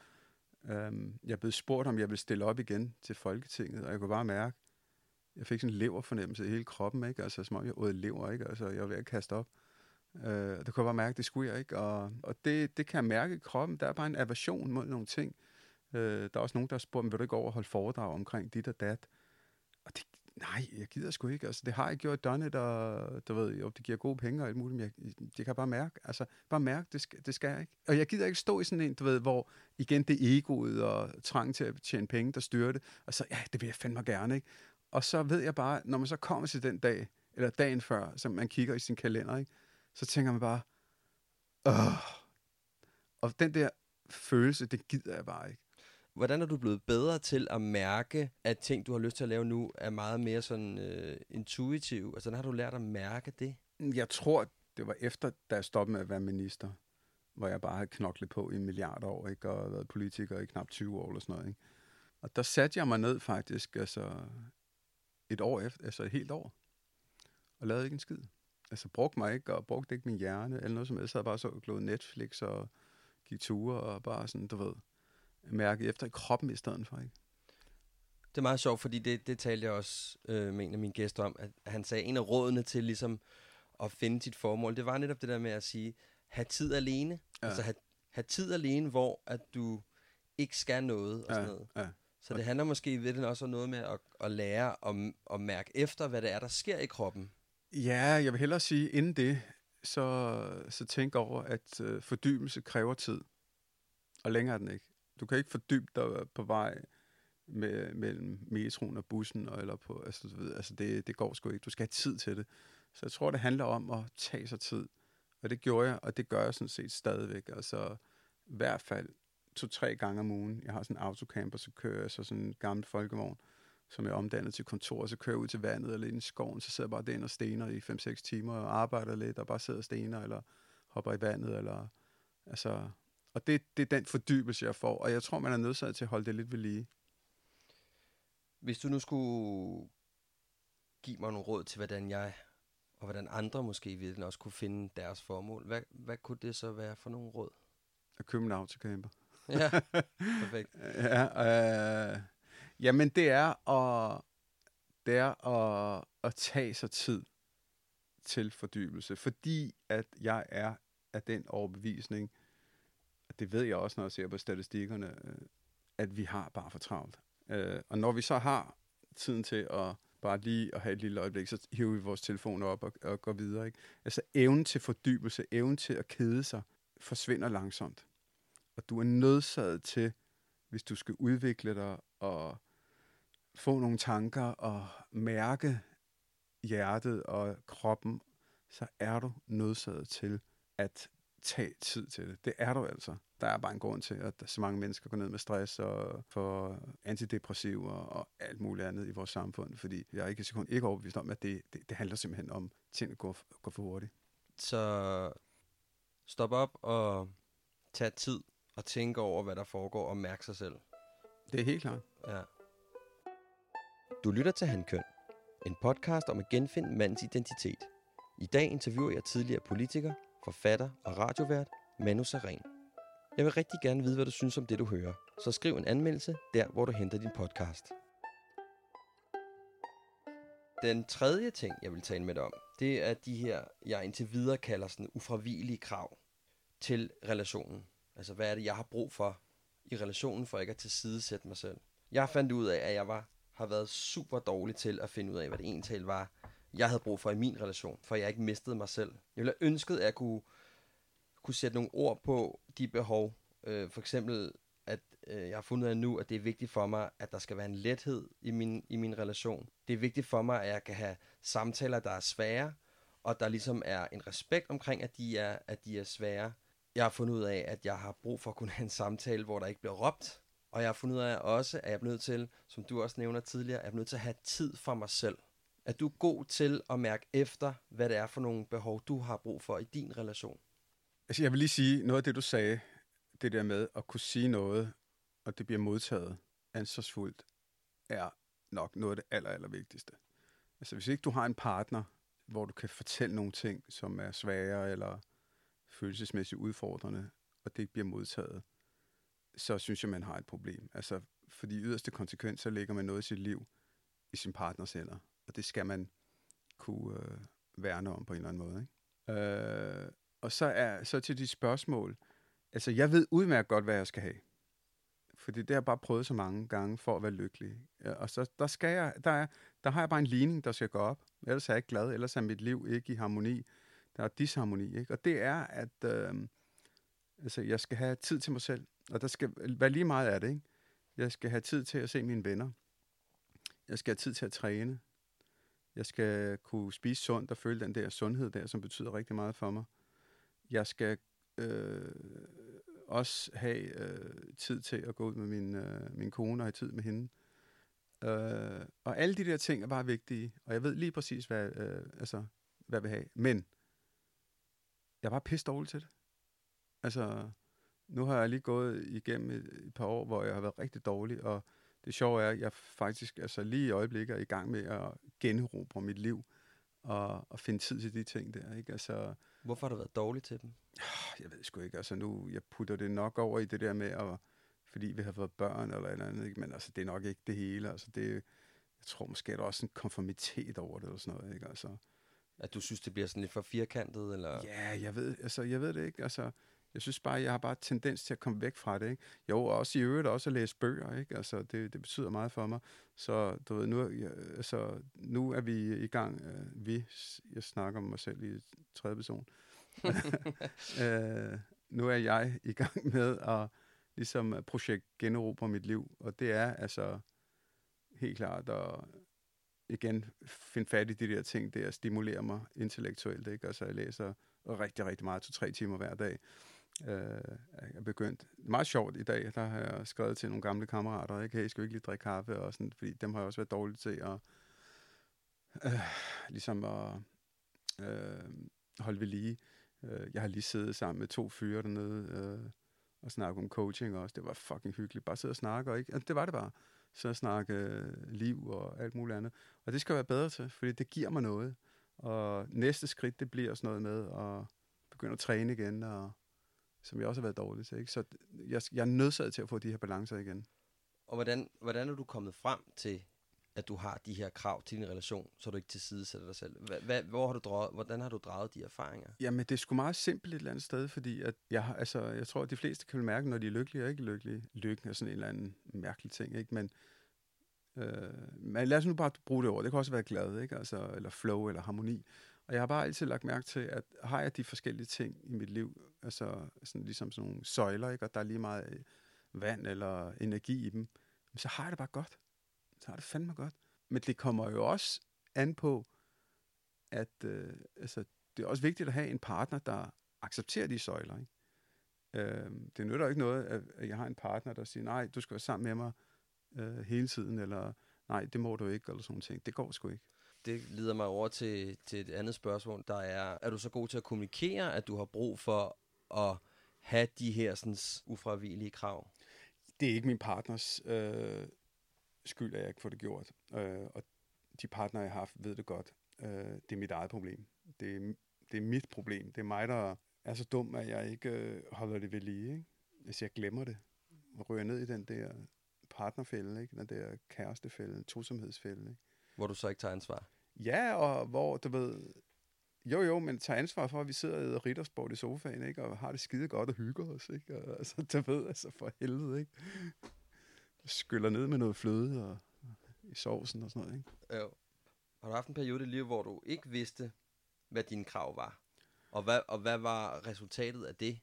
øhm, jeg er blevet spurgt, om jeg vil stille op igen til Folketinget, og jeg kunne bare mærke, jeg fik sådan en leverfornemmelse i hele kroppen, ikke? Altså, som om jeg åd lever, ikke? Altså, jeg var ved at kaste op. Øh, det kunne jeg bare mærke, det skulle jeg ikke. Og, og det, det kan jeg mærke i kroppen. Der er bare en aversion mod nogle ting. Øh, der er også nogen, der har spurgt, vil du ikke over holde foredrag omkring dit og dat? Og det, nej, jeg gider sgu ikke. Altså, det har jeg gjort, done it, og du ved, jo, det giver gode penge og alt muligt, men jeg, det kan bare mærke. Altså, bare mærke, det skal, det skal jeg ikke. Og jeg gider ikke stå i sådan en, du ved, hvor igen det egoet og trang til at tjene penge, der styrer det. Og så, ja, det vil jeg fandme gerne, ikke? Og så ved jeg bare, når man så kommer til den dag, eller dagen før, som man kigger i sin kalender, ikke? så tænker man bare, Åh. Og den der følelse, det gider jeg bare ikke. Hvordan er du blevet bedre til at mærke, at ting, du har lyst til at lave nu, er meget mere sådan øh, intuitiv? Altså, har du lært at mærke det? Jeg tror, det var efter, da jeg stoppede med at være minister, hvor jeg bare havde knoklet på i en milliard år, ikke? og været politiker i knap 20 år eller sådan noget. Ikke? Og der satte jeg mig ned faktisk, altså et år efter, altså et helt år, og lavede ikke en skid. Altså brugte mig ikke, og brugte ikke min hjerne, eller noget som helst. Jeg havde bare så glået Netflix og gik ture, og bare sådan, du ved, mærke efter i kroppen i stedet for, ikke? Det er meget sjovt, fordi det, det talte jeg også øh, med en af mine gæster om, at han sagde, en af rådene til ligesom at finde sit formål, det var netop det der med at sige, have tid alene. Ja. Altså have, have tid alene, hvor at du ikke skal noget og Ja, sådan noget. ja. Så det handler måske i virkeligheden også om noget med at, at lære at, at mærke efter, hvad det er, der sker i kroppen. Ja, jeg vil hellere sige, inden det, så, så tænk over, at øh, fordybelse kræver tid. Og længere er den ikke. Du kan ikke fordybe dig på vej med, mellem metroen og bussen, og, eller på, altså, du ved, altså det, det går sgu ikke. Du skal have tid til det. Så jeg tror, det handler om at tage sig tid. Og det gjorde jeg, og det gør jeg sådan set stadigvæk. Altså i hvert fald to-tre gange om ugen. Jeg har sådan en autocamper, så kører jeg så sådan en gammel folkevogn, som er omdannet til kontor, så kører jeg ud til vandet eller ind i skoven, så sidder jeg bare derinde og stener i 5-6 timer og arbejder lidt, og bare sidder og stener, eller hopper i vandet, eller altså... Og det, det er den fordybelse, jeg får, og jeg tror, man er nødsaget til at holde det lidt ved lige. Hvis du nu skulle give mig nogle råd til, hvordan jeg og hvordan andre måske virkelig også kunne finde deres formål, hvad, hvad kunne det så være for nogle råd? At købe en autocamper. Ja, *laughs* perfekt. Ja, øh, jamen det er at, det er at, at tage sig tid til fordybelse, fordi at jeg er af den overbevisning, og det ved jeg også, når jeg ser på statistikkerne, øh, at vi har bare for travlt. Øh, og når vi så har tiden til at bare lige at have et lille øjeblik, så hiver vi vores telefoner op og, og går videre. Ikke? Altså evnen til fordybelse, evnen til at kede sig, forsvinder langsomt. Og du er nødsaget til, hvis du skal udvikle dig og få nogle tanker og mærke hjertet og kroppen, så er du nødsaget til at tage tid til det. Det er du altså. Der er bare en grund til, at så mange mennesker går ned med stress og får antidepressiver og alt muligt andet i vores samfund, fordi jeg er ikke et sekund ikke overbevist om, at det, det, det handler simpelthen om, at tingene går, går for hurtigt. Så stop op og tag tid og tænke over, hvad der foregår og mærke sig selv. Det er helt klart. Ja. Du lytter til Handkøn, en podcast om at genfinde mandens identitet. I dag interviewer jeg tidligere politiker, forfatter og radiovært Manu Saren. Jeg vil rigtig gerne vide, hvad du synes om det, du hører, så skriv en anmeldelse der, hvor du henter din podcast. Den tredje ting, jeg vil tale med dig om, det er de her, jeg indtil videre kalder sådan ufravigelige krav til relationen. Altså, hvad er det, jeg har brug for i relationen, for ikke at tilsidesætte mig selv. Jeg fandt ud af, at jeg var, har været super dårlig til at finde ud af, hvad det egentlig var, jeg havde brug for i min relation, for jeg ikke mistede mig selv. Jeg ville have ønsket, at jeg kunne, kunne sætte nogle ord på de behov. Øh, for eksempel, at øh, jeg har fundet ud af nu, at det er vigtigt for mig, at der skal være en lethed i min, i min relation. Det er vigtigt for mig, at jeg kan have samtaler, der er svære, og der ligesom er en respekt omkring, at de er, at de er svære. Jeg har fundet ud af, at jeg har brug for at kunne have en samtale, hvor der ikke bliver råbt. Og jeg har fundet ud af også, at jeg er nødt til, som du også nævner tidligere, at jeg er nødt til at have tid for mig selv. At du er god til at mærke efter, hvad det er for nogle behov, du har brug for i din relation. Altså, jeg vil lige sige noget af det, du sagde, det der med at kunne sige noget, og det bliver modtaget ansvarsfuldt, er nok noget af det aller, aller vigtigste. Altså, hvis ikke du har en partner, hvor du kan fortælle nogle ting, som er svære eller følelsesmæssigt udfordrende, og det ikke bliver modtaget, så synes jeg, man har et problem. Altså, fordi yderste konsekvens, så lægger man noget i sit liv i sin partners hænder, og det skal man kunne øh, værne om på en eller anden måde. Ikke? Øh, og så er så til de spørgsmål, altså jeg ved udmærket godt, hvad jeg skal have. Fordi det har jeg bare prøvet så mange gange for at være lykkelig. Og så der, skal jeg, der, er, der har jeg bare en ligning, der skal gå op. Ellers er jeg ikke glad, ellers er mit liv ikke i harmoni. Der er disharmoni. Ikke? Og det er, at øh, altså, jeg skal have tid til mig selv. Og der skal være lige meget af det. Ikke? Jeg skal have tid til at se mine venner. Jeg skal have tid til at træne. Jeg skal kunne spise sundt og føle den der sundhed der, som betyder rigtig meget for mig. Jeg skal øh, også have øh, tid til at gå ud med min, øh, min kone og have tid med hende. Øh, og alle de der ting er bare vigtige, og jeg ved lige præcis, hvad, øh, altså, hvad jeg vil have. Men jeg bare pisse dårlig til det. Altså, nu har jeg lige gået igennem et, et par år, hvor jeg har været rigtig dårlig, og det sjove er, at jeg faktisk altså lige i øjeblikket er i gang med at generobre mit liv og, og finde tid til de ting der. Ikke? Altså, Hvorfor har du været dårlig til dem? Jeg ved sgu ikke. Altså nu, jeg putter det nok over i det der med, at, fordi vi har fået børn eller eller andet, ikke? men altså, det er nok ikke det hele. Altså, det, jeg tror måske, er der også en konformitet over det eller sådan noget. Ikke? Altså, at du synes, det bliver sådan lidt for firkantet? Eller? Ja, jeg ved, altså, jeg ved det ikke. Altså, jeg synes bare, jeg har bare tendens til at komme væk fra det. Ikke? Jo, også i øvrigt også at læse bøger. Ikke? Altså, det, det betyder meget for mig. Så du ved, nu, jeg, altså, nu er vi i gang. Uh, vi, jeg snakker om mig selv i tredje person. uh, *laughs* nu er jeg i gang med at ligesom projekt generobre mit liv. Og det er altså helt klart at igen finde fat i de der ting, det at stimulere mig intellektuelt. Ikke? Altså jeg læser rigtig, rigtig meget, to-tre timer hver dag øh, jeg er begyndt. Meget sjovt i dag, der har jeg skrevet til nogle gamle kammerater, ikke? Hey, skal vi ikke lige drikke kaffe? Og sådan, fordi dem har jeg også været dårligt til at, øh, ligesom at øh, holde ved lige. Øh, jeg har lige siddet sammen med to fyre dernede øh, og snakke om coaching også. Det var fucking hyggeligt. Bare sidde og snakke, og ikke? Altså, det var det bare. Så snakke øh, liv og alt muligt andet. Og det skal jeg være bedre til, fordi det giver mig noget. Og næste skridt, det bliver sådan noget med at begynde at træne igen og som jeg også har været dårlig til. Ikke? Så jeg, jeg er nødsaget til at få de her balancer igen. Og hvordan, hvordan er du kommet frem til, at du har de her krav til din relation, så du ikke tilsidesætter dig selv? Hva, hvor har du draget, hvordan har du draget de erfaringer? Jamen, det er sgu meget simpelt et eller andet sted, fordi at jeg, altså, jeg tror, at de fleste kan mærke, når de er lykkelige og ikke lykkelige. Lykken er sådan en eller anden mærkelig ting, ikke? Men, øh, men lad os nu bare bruge det ord. Det kan også være glad, ikke? Altså, eller flow, eller harmoni. Og jeg har bare altid lagt mærke til, at har jeg de forskellige ting i mit liv, altså sådan, ligesom sådan nogle søjler, ikke? og der er lige meget øh, vand eller energi i dem, så har jeg det bare godt. Så har det fandme godt. Men det kommer jo også an på, at øh, altså, det er også vigtigt at have en partner, der accepterer de søjler. Ikke? Øh, det nytter ikke noget, at jeg har en partner, der siger, nej, du skal være sammen med mig øh, hele tiden, eller nej, det må du ikke, eller sådan noget. Det går sgu ikke det leder mig over til, til et andet spørgsmål, der er, er du så god til at kommunikere, at du har brug for at have de her sådan, ufravigelige krav? Det er ikke min partners øh, skyld, at jeg ikke får det gjort. Øh, og de partnere, jeg har haft, ved det godt. Øh, det er mit eget problem. Det er, det er mit problem. Det er mig, der er så dum, at jeg ikke øh, holder det ved lige. Ikke? Hvis jeg glemmer det, og ryger ned i den der partnerfælde, ikke? den der kærestefælde, tosomhedsfælde. Ikke? Hvor du så ikke tager ansvar? Ja, og hvor, du ved, jo jo, men tager ansvar for, at vi sidder i riddersport i sofaen, ikke? og har det skide godt og hygger os. Ikke? Og, altså, du ved, altså for helvede, ikke? Skyller ned med noget fløde og, i sovsen og sådan noget. Ikke? Jo. Har du haft en periode i livet, hvor du ikke vidste, hvad dine krav var? Og hvad, og hvad var resultatet af det?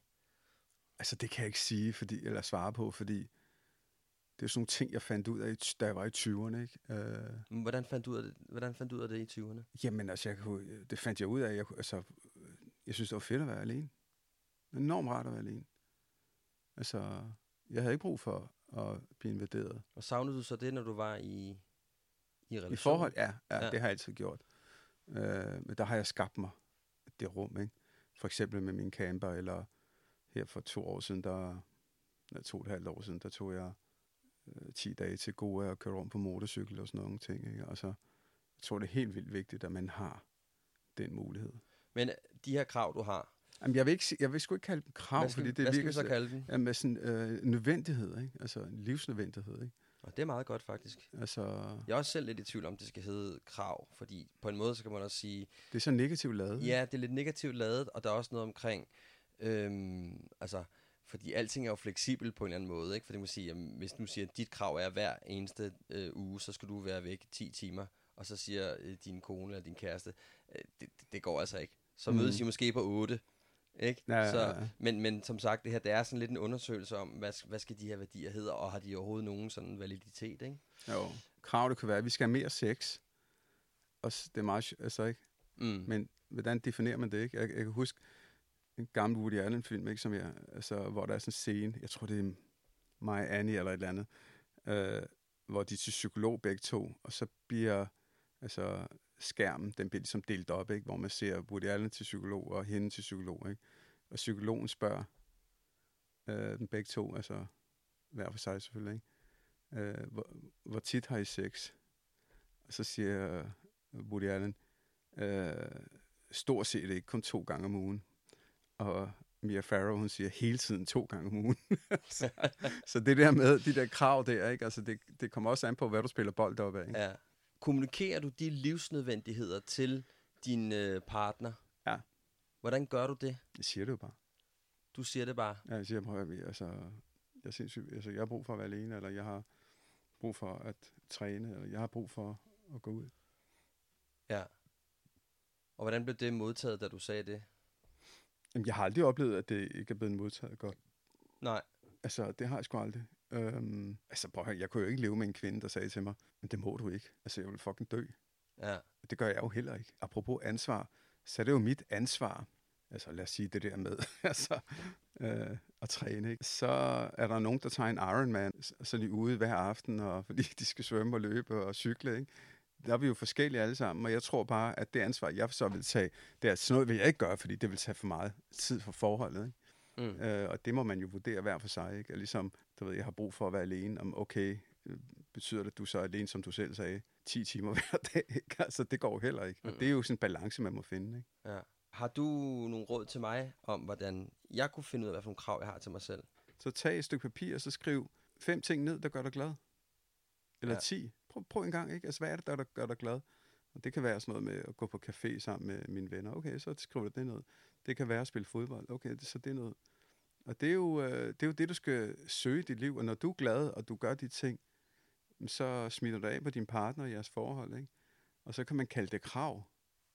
Altså, det kan jeg ikke sige, fordi, eller svare på, fordi det er sådan nogle ting, jeg fandt ud af, da jeg var i 20'erne. Ikke? Øh, hvordan, fandt du ud af det, hvordan fandt du ud af det i 20'erne? Jamen, altså, jeg kunne, det fandt jeg ud af. Jeg, altså, jeg synes, det var fedt at være alene. Enormt rart at være alene. Altså, jeg havde ikke brug for at blive invaderet. Og savnede du så det, når du var i, i relation? I forhold, ja, ja, ja. det har jeg altid gjort. Øh, men der har jeg skabt mig det rum, ikke? For eksempel med min camper, eller her for to år siden, der, eller to og et halvt år siden, der tog jeg øh, 10 dage til gode og køre rundt på motorcykel og sådan nogle ting. Ikke? Altså, jeg tror, det er helt vildt vigtigt, at man har den mulighed. Men de her krav, du har, Jamen, jeg vil, ikke, jeg vil sgu ikke kalde dem krav, hvad skal, fordi det hvad virker vi så kalde dem? Jamen, sådan øh, nødvendighed, ikke? Altså en livsnødvendighed, ikke? Og det er meget godt, faktisk. Altså, Jeg er også selv lidt i tvivl om, det skal hedde krav, fordi på en måde, så kan man også sige, det er så negativt lavet. ja, det er lidt negativt lavet, og der er også noget omkring, øhm, altså, fordi alting er jo fleksibelt på en eller anden måde, ikke? Fordi man siger, jamen, hvis du siger, at dit krav er hver eneste øh, uge, så skal du være væk 10 timer, og så siger øh, din kone eller din kæreste, øh, det, det, går altså ikke. Så mødes I måske på 8, ikke? Ja, ja, så. Men, men som sagt, det her, det er sådan lidt en undersøgelse om, hvad, hvad skal de her værdier hedde, og har de overhovedet nogen sådan validitet, ikke? Jo. Krav, det kan være, at vi skal have mere sex. Og det er meget, altså ikke? Mm. Men hvordan definerer man det, ikke? Jeg, jeg kan huske en gammel Woody Allen-film, ikke? Som jeg, altså, hvor der er sådan en scene, jeg tror, det er mig, Annie eller et eller andet, øh, hvor de er til psykolog begge to, og så bliver altså, skærmen, den bliver ligesom delt op, ikke? hvor man ser Woody Allen til psykolog og hende til psykolog. Ikke? Og psykologen spørger øh, den begge to, altså hver for sig selvfølgelig, ikke? Øh, hvor, hvor tit har I sex? Og så siger øh, Woody Allen, øh, stort set ikke, kun to gange om ugen. Og Mia Farrow, hun siger hele tiden to gange om ugen. *laughs* så, så det der med, de der krav der, ikke? Altså det, det kommer også an på, hvad du spiller bold op af. Ikke? Ja. Kommunikerer du de livsnødvendigheder til din øh, partner? Ja. Hvordan gør du det? Jeg siger det jo bare. Du siger det bare. Ja, jeg siger, prøv at altså, jeg, er sindssygt, altså, jeg har brug for at være alene, eller jeg har brug for at træne, eller jeg har brug for at gå ud. Ja. Og hvordan blev det modtaget, da du sagde det? Jamen, jeg har aldrig oplevet, at det ikke er blevet modtaget godt. Nej. Altså, det har jeg sgu aldrig. Øhm, altså, prøv jeg kunne jo ikke leve med en kvinde, der sagde til mig, men det må du ikke. Altså, jeg vil fucking dø. Ja. Det gør jeg jo heller ikke. Apropos ansvar, så er det jo mit ansvar, altså lad os sige det der med, *laughs* altså øh, at træne, ikke? Så er der nogen, der tager en Ironman, så er de ude hver aften, og fordi *laughs* de skal svømme og løbe og cykle, ikke? Der er vi jo forskellige alle sammen, og jeg tror bare, at det ansvar, jeg så vil tage, det er sådan noget, vil jeg ikke gøre, fordi det vil tage for meget tid for forholdet, ikke? Mm. Øh, og det må man jo vurdere hver for sig, ikke? Og ligesom, du ved, jeg har brug for at være alene, om okay, øh, betyder det, at du så er alene, som du selv sagde, 10 timer *laughs* hver dag, ikke? Altså, det går heller ikke. Og det er jo sådan en balance, man må finde, ikke? ja. Har du nogle råd til mig om, hvordan jeg kunne finde ud af, hvad for nogle krav jeg har til mig selv? Så tag et stykke papir, og så skriv fem ting ned, der gør dig glad. Eller ja. ti. Prøv, prøv en gang, ikke? Altså, hvad er det, der, der gør dig glad? Og det kan være sådan noget med at gå på café sammen med mine venner. Okay, så skriver du det ned. Det kan være at spille fodbold. Okay, det, så det er noget. Og det er, jo, øh, det er jo det, du skal søge i dit liv. Og når du er glad, og du gør de ting, så smitter du af på din partner og jeres forhold. Ikke? Og så kan man kalde det krav.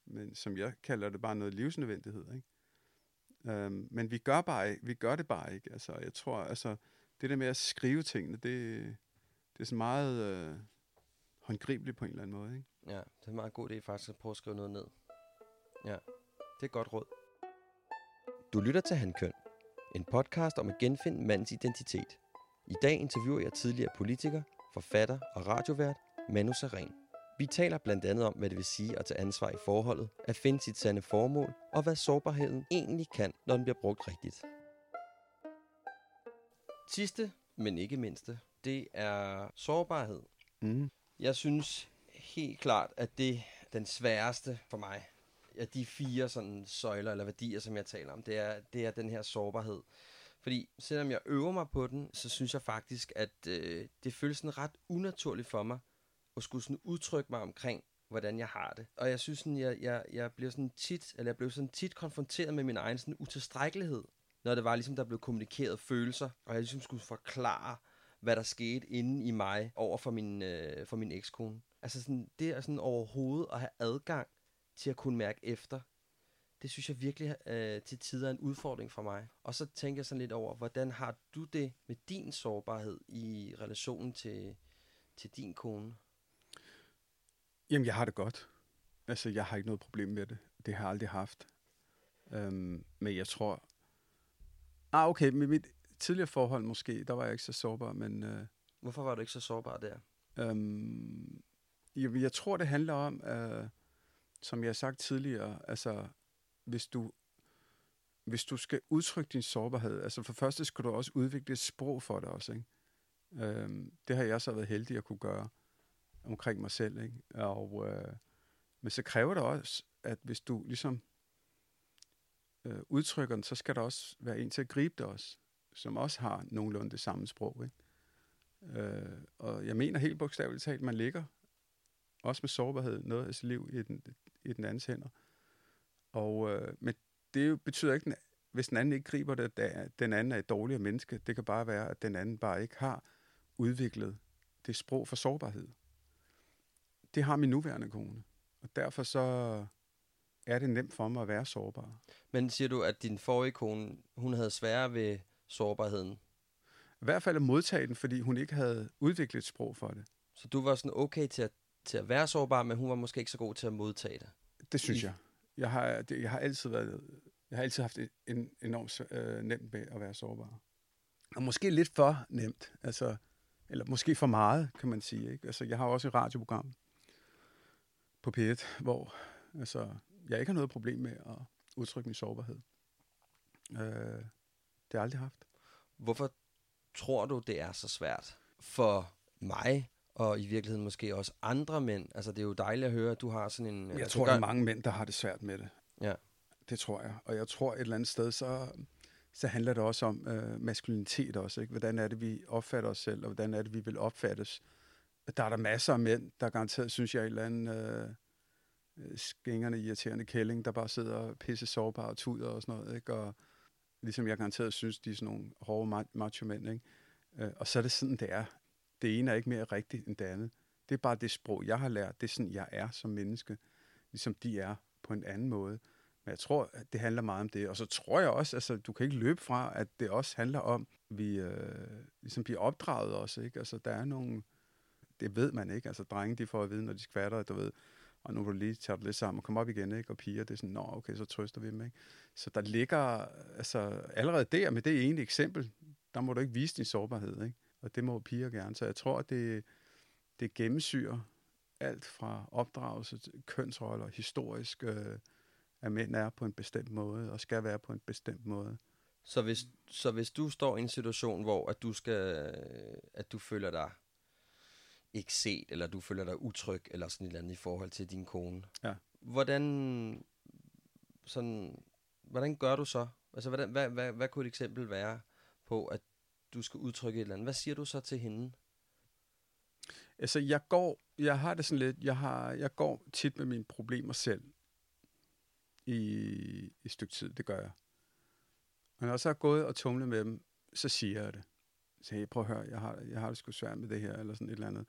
Men som jeg kalder det bare noget livsnødvendighed. Ikke? Øhm, men vi gør, bare, vi gør det bare ikke. Altså, jeg tror, altså, det der med at skrive tingene, det, det er så meget øh, håndgribeligt på en eller anden måde. Ikke? Ja, det er en meget god idé faktisk at prøve at skrive noget ned. Ja, det er et godt råd. Du lytter til Handkøn, en podcast om at genfinde mandens identitet. I dag interviewer jeg tidligere politiker, forfatter og radiovært Manu Saren. Vi taler blandt andet om, hvad det vil sige at tage ansvar i forholdet, at finde sit sande formål, og hvad sårbarheden egentlig kan, når den bliver brugt rigtigt. Sidste, men ikke mindste, det er sårbarhed. Mm. Jeg synes helt klart, at det den sværeste for mig af de fire sådan søjler eller værdier, som jeg taler om, det er, det er den her sårbarhed. Fordi selvom jeg øver mig på den, så synes jeg faktisk, at øh, det føles sådan ret unaturligt for mig at skulle sådan udtrykke mig omkring, hvordan jeg har det. Og jeg synes sådan, jeg, jeg, jeg bliver sådan tit, eller jeg blev sådan tit konfronteret med min egen sådan utilstrækkelighed, når det var ligesom, der blev kommunikeret følelser, og jeg ligesom skulle forklare, hvad der skete inde i mig over for min, øh, for min ekskone. Altså sådan, det er sådan overhovedet at have adgang til at kunne mærke efter, det synes jeg virkelig øh, til tider er en udfordring for mig. Og så tænker jeg sådan lidt over, hvordan har du det med din sårbarhed i relationen til, til din kone? Jamen, jeg har det godt. Altså, jeg har ikke noget problem med det. Det har jeg aldrig haft. Øhm, men jeg tror... Ah, okay, med mit tidligere forhold måske, der var jeg ikke så sårbar, men... Øh, Hvorfor var du ikke så sårbar der? øhm, jeg, jeg tror, det handler om, øh, som jeg har sagt tidligere, altså, hvis du, hvis du skal udtrykke din sårbarhed, altså for første skal du også udvikle et sprog for det også, ikke? Øh, det har jeg så været heldig at kunne gøre omkring mig selv, ikke? Og, øh, men så kræver det også, at hvis du ligesom øh, udtrykker den, så skal der også være en til at gribe det også, som også har nogenlunde det samme sprog, ikke? Øh, og jeg mener helt bogstaveligt talt, man ligger også med sårbarhed noget af sit liv i den, i den andens hænder. Og, øh, men det betyder ikke, hvis den anden ikke griber det, at den anden er et dårligere menneske. Det kan bare være, at den anden bare ikke har udviklet det sprog for sårbarhed. Det har min nuværende kone. Og derfor så er det nemt for mig at være sårbar. Men siger du, at din forrige kone, hun havde sværere ved sårbarheden? I hvert fald at modtage den, fordi hun ikke havde udviklet et sprog for det. Så du var sådan okay til at, til at være sårbar, men hun var måske ikke så god til at modtage det? Det synes jeg. Jeg har, det, jeg har altid været, jeg har altid haft en enormt øh, nemt med at være sårbar. Og måske lidt for nemt, altså, eller måske for meget, kan man sige. Ikke? Altså, jeg har også et radioprogram på P1, hvor altså, jeg ikke har noget problem med at udtrykke min sårbarhed. Øh, det har jeg aldrig haft. Hvorfor tror du, det er så svært for mig, og i virkeligheden måske også andre mænd? Altså, det er jo dejligt at høre, at du har sådan en... Jeg altså, tror, gør... der er mange mænd, der har det svært med det. Ja. Det tror jeg. Og jeg tror et eller andet sted, så, så handler det også om øh, maskulinitet også. Ikke? Hvordan er det, vi opfatter os selv, og hvordan er det, vi vil opfattes. Der er der masser af mænd, der garanteret synes jeg er et eller andet øh, skængerne, irriterende kælling, der bare sidder og pisse sårbare og tuder og sådan noget. Ikke? Og ligesom jeg garanteret synes, de er sådan nogle hårde macho mænd. Ikke? Øh, og så er det sådan, det er. Det ene er ikke mere rigtigt end det andet. Det er bare det sprog, jeg har lært. Det er sådan, jeg er som menneske. Ligesom de er på en anden måde. Men jeg tror, at det handler meget om det. Og så tror jeg også, altså, du kan ikke løbe fra, at det også handler om, at vi øh, ligesom bliver opdraget også. Ikke? Altså, der er nogle... Det ved man ikke. Altså, drenge, de får at vide, når de skvatter, du ved, og nu vil du lige tage det lidt sammen og komme op igen, ikke? Og piger, det er sådan, nå, okay, så trøster vi dem, ikke? Så der ligger, altså, allerede der, med det ene eksempel, der må du ikke vise din sårbarhed, ikke? Og det må piger gerne. Så jeg tror, at det, det gennemsyrer alt fra opdragelse til kønsroller, historisk, øh, at mænd er på en bestemt måde, og skal være på en bestemt måde. Så hvis, så hvis du står i en situation, hvor at du skal, at du føler dig ikke set, eller du føler dig utryg, eller sådan et eller andet i forhold til din kone, ja. hvordan, sådan, hvordan gør du så? Altså, hvordan, hvad, hvad, hvad kunne et eksempel være på, at du skal udtrykke et eller andet? Hvad siger du så til hende? Altså, jeg går, jeg har det sådan lidt, jeg, har, jeg går tit med mine problemer selv i, i et stykke tid, det gør jeg. Og når jeg så har gået og tumlet med dem, så siger jeg det. Så hey, prøv at høre, jeg har, jeg har det sgu svært med det her, eller sådan et eller andet.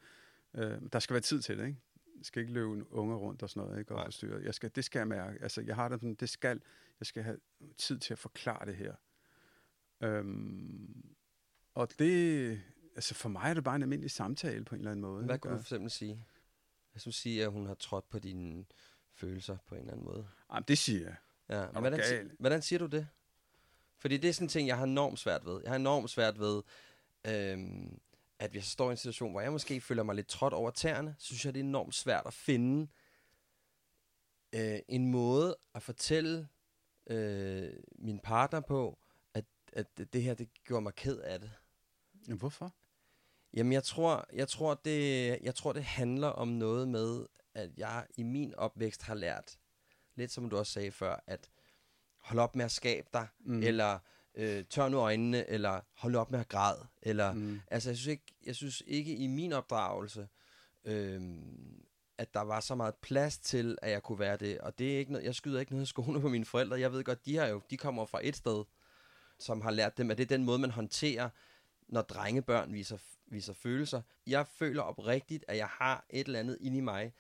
Øh, der skal være tid til det, ikke? Jeg skal ikke løbe unge rundt og sådan noget, ikke? Og forstyrre. Jeg skal, det skal jeg mærke. Altså, jeg har det sådan, det skal, jeg skal have tid til at forklare det her. Øhm, og det, altså for mig er det bare en almindelig samtale på en eller anden måde. Hvad kunne du for eksempel sige? Hvis du siger, at hun har trådt på dine følelser på en eller anden måde. Jamen, det siger jeg. Ja, men hvordan, gal. hvordan siger du det? Fordi det er sådan en ting, jeg har enormt svært ved. Jeg har enormt svært ved, øhm, at hvis jeg står i en situation, hvor jeg måske føler mig lidt trådt over tæerne, så synes jeg, det er enormt svært at finde øh, en måde at fortælle øh, min partner på, at, at det her, det gjorde mig ked af det. Men hvorfor? Jamen, jeg tror, jeg, tror, det, jeg tror, det handler om noget med, at jeg i min opvækst har lært, lidt som du også sagde før, at hold op med at skabe dig, mm. eller øh, tør nu øjnene, eller hold op med at græde. Eller, mm. Altså, jeg synes, ikke, jeg synes ikke i min opdragelse, øh, at der var så meget plads til, at jeg kunne være det. Og det er ikke noget, jeg skyder ikke noget skoene på mine forældre. Jeg ved godt, de har jo, de kommer fra et sted, som har lært dem, at det er den måde, man håndterer, når drengebørn viser, viser følelser. Jeg føler oprigtigt, at jeg har et eller andet inde i mig,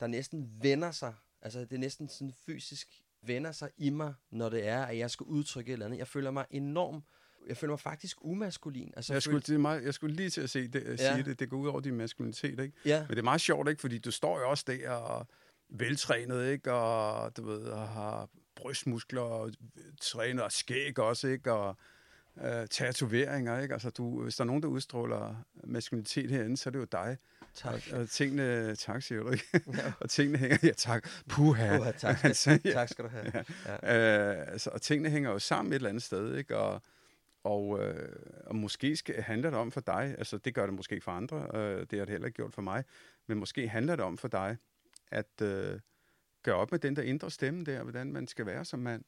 der næsten vender sig. Altså, det er næsten sådan fysisk vender sig i mig, når det er, at jeg skal udtrykke et eller andet. Jeg føler mig enormt jeg føler mig faktisk umaskulin. Altså, jeg, skulle, det er meget, jeg skulle lige til at se det, at ja. sige det. Det går ud over din maskulinitet, ikke? Ja. Men det er meget sjovt, ikke? Fordi du står jo også der og veltrænet, ikke? Og du ved, og har brystmuskler og træner og skæg også, ikke? Og uh, tatoveringer, ikke? Altså, du, hvis der er nogen, der udstråler maskulinitet herinde, så er det jo dig. Tak. Og, og tingene, tak siger du ikke? Ja. *laughs* og tingene hænger, ja tak, puha. puha tak, *laughs* skal, altså, ja. tak skal du have. Ja. Ja. Uh, altså, og tingene hænger jo sammen et eller andet sted, ikke? Og, og, øh, og måske skal, handler det om for dig, altså det gør det måske ikke for andre, øh, det har det heller ikke gjort for mig, men måske handler det om for dig, at øh, gøre op med den der indre stemme der, hvordan man skal være som mand,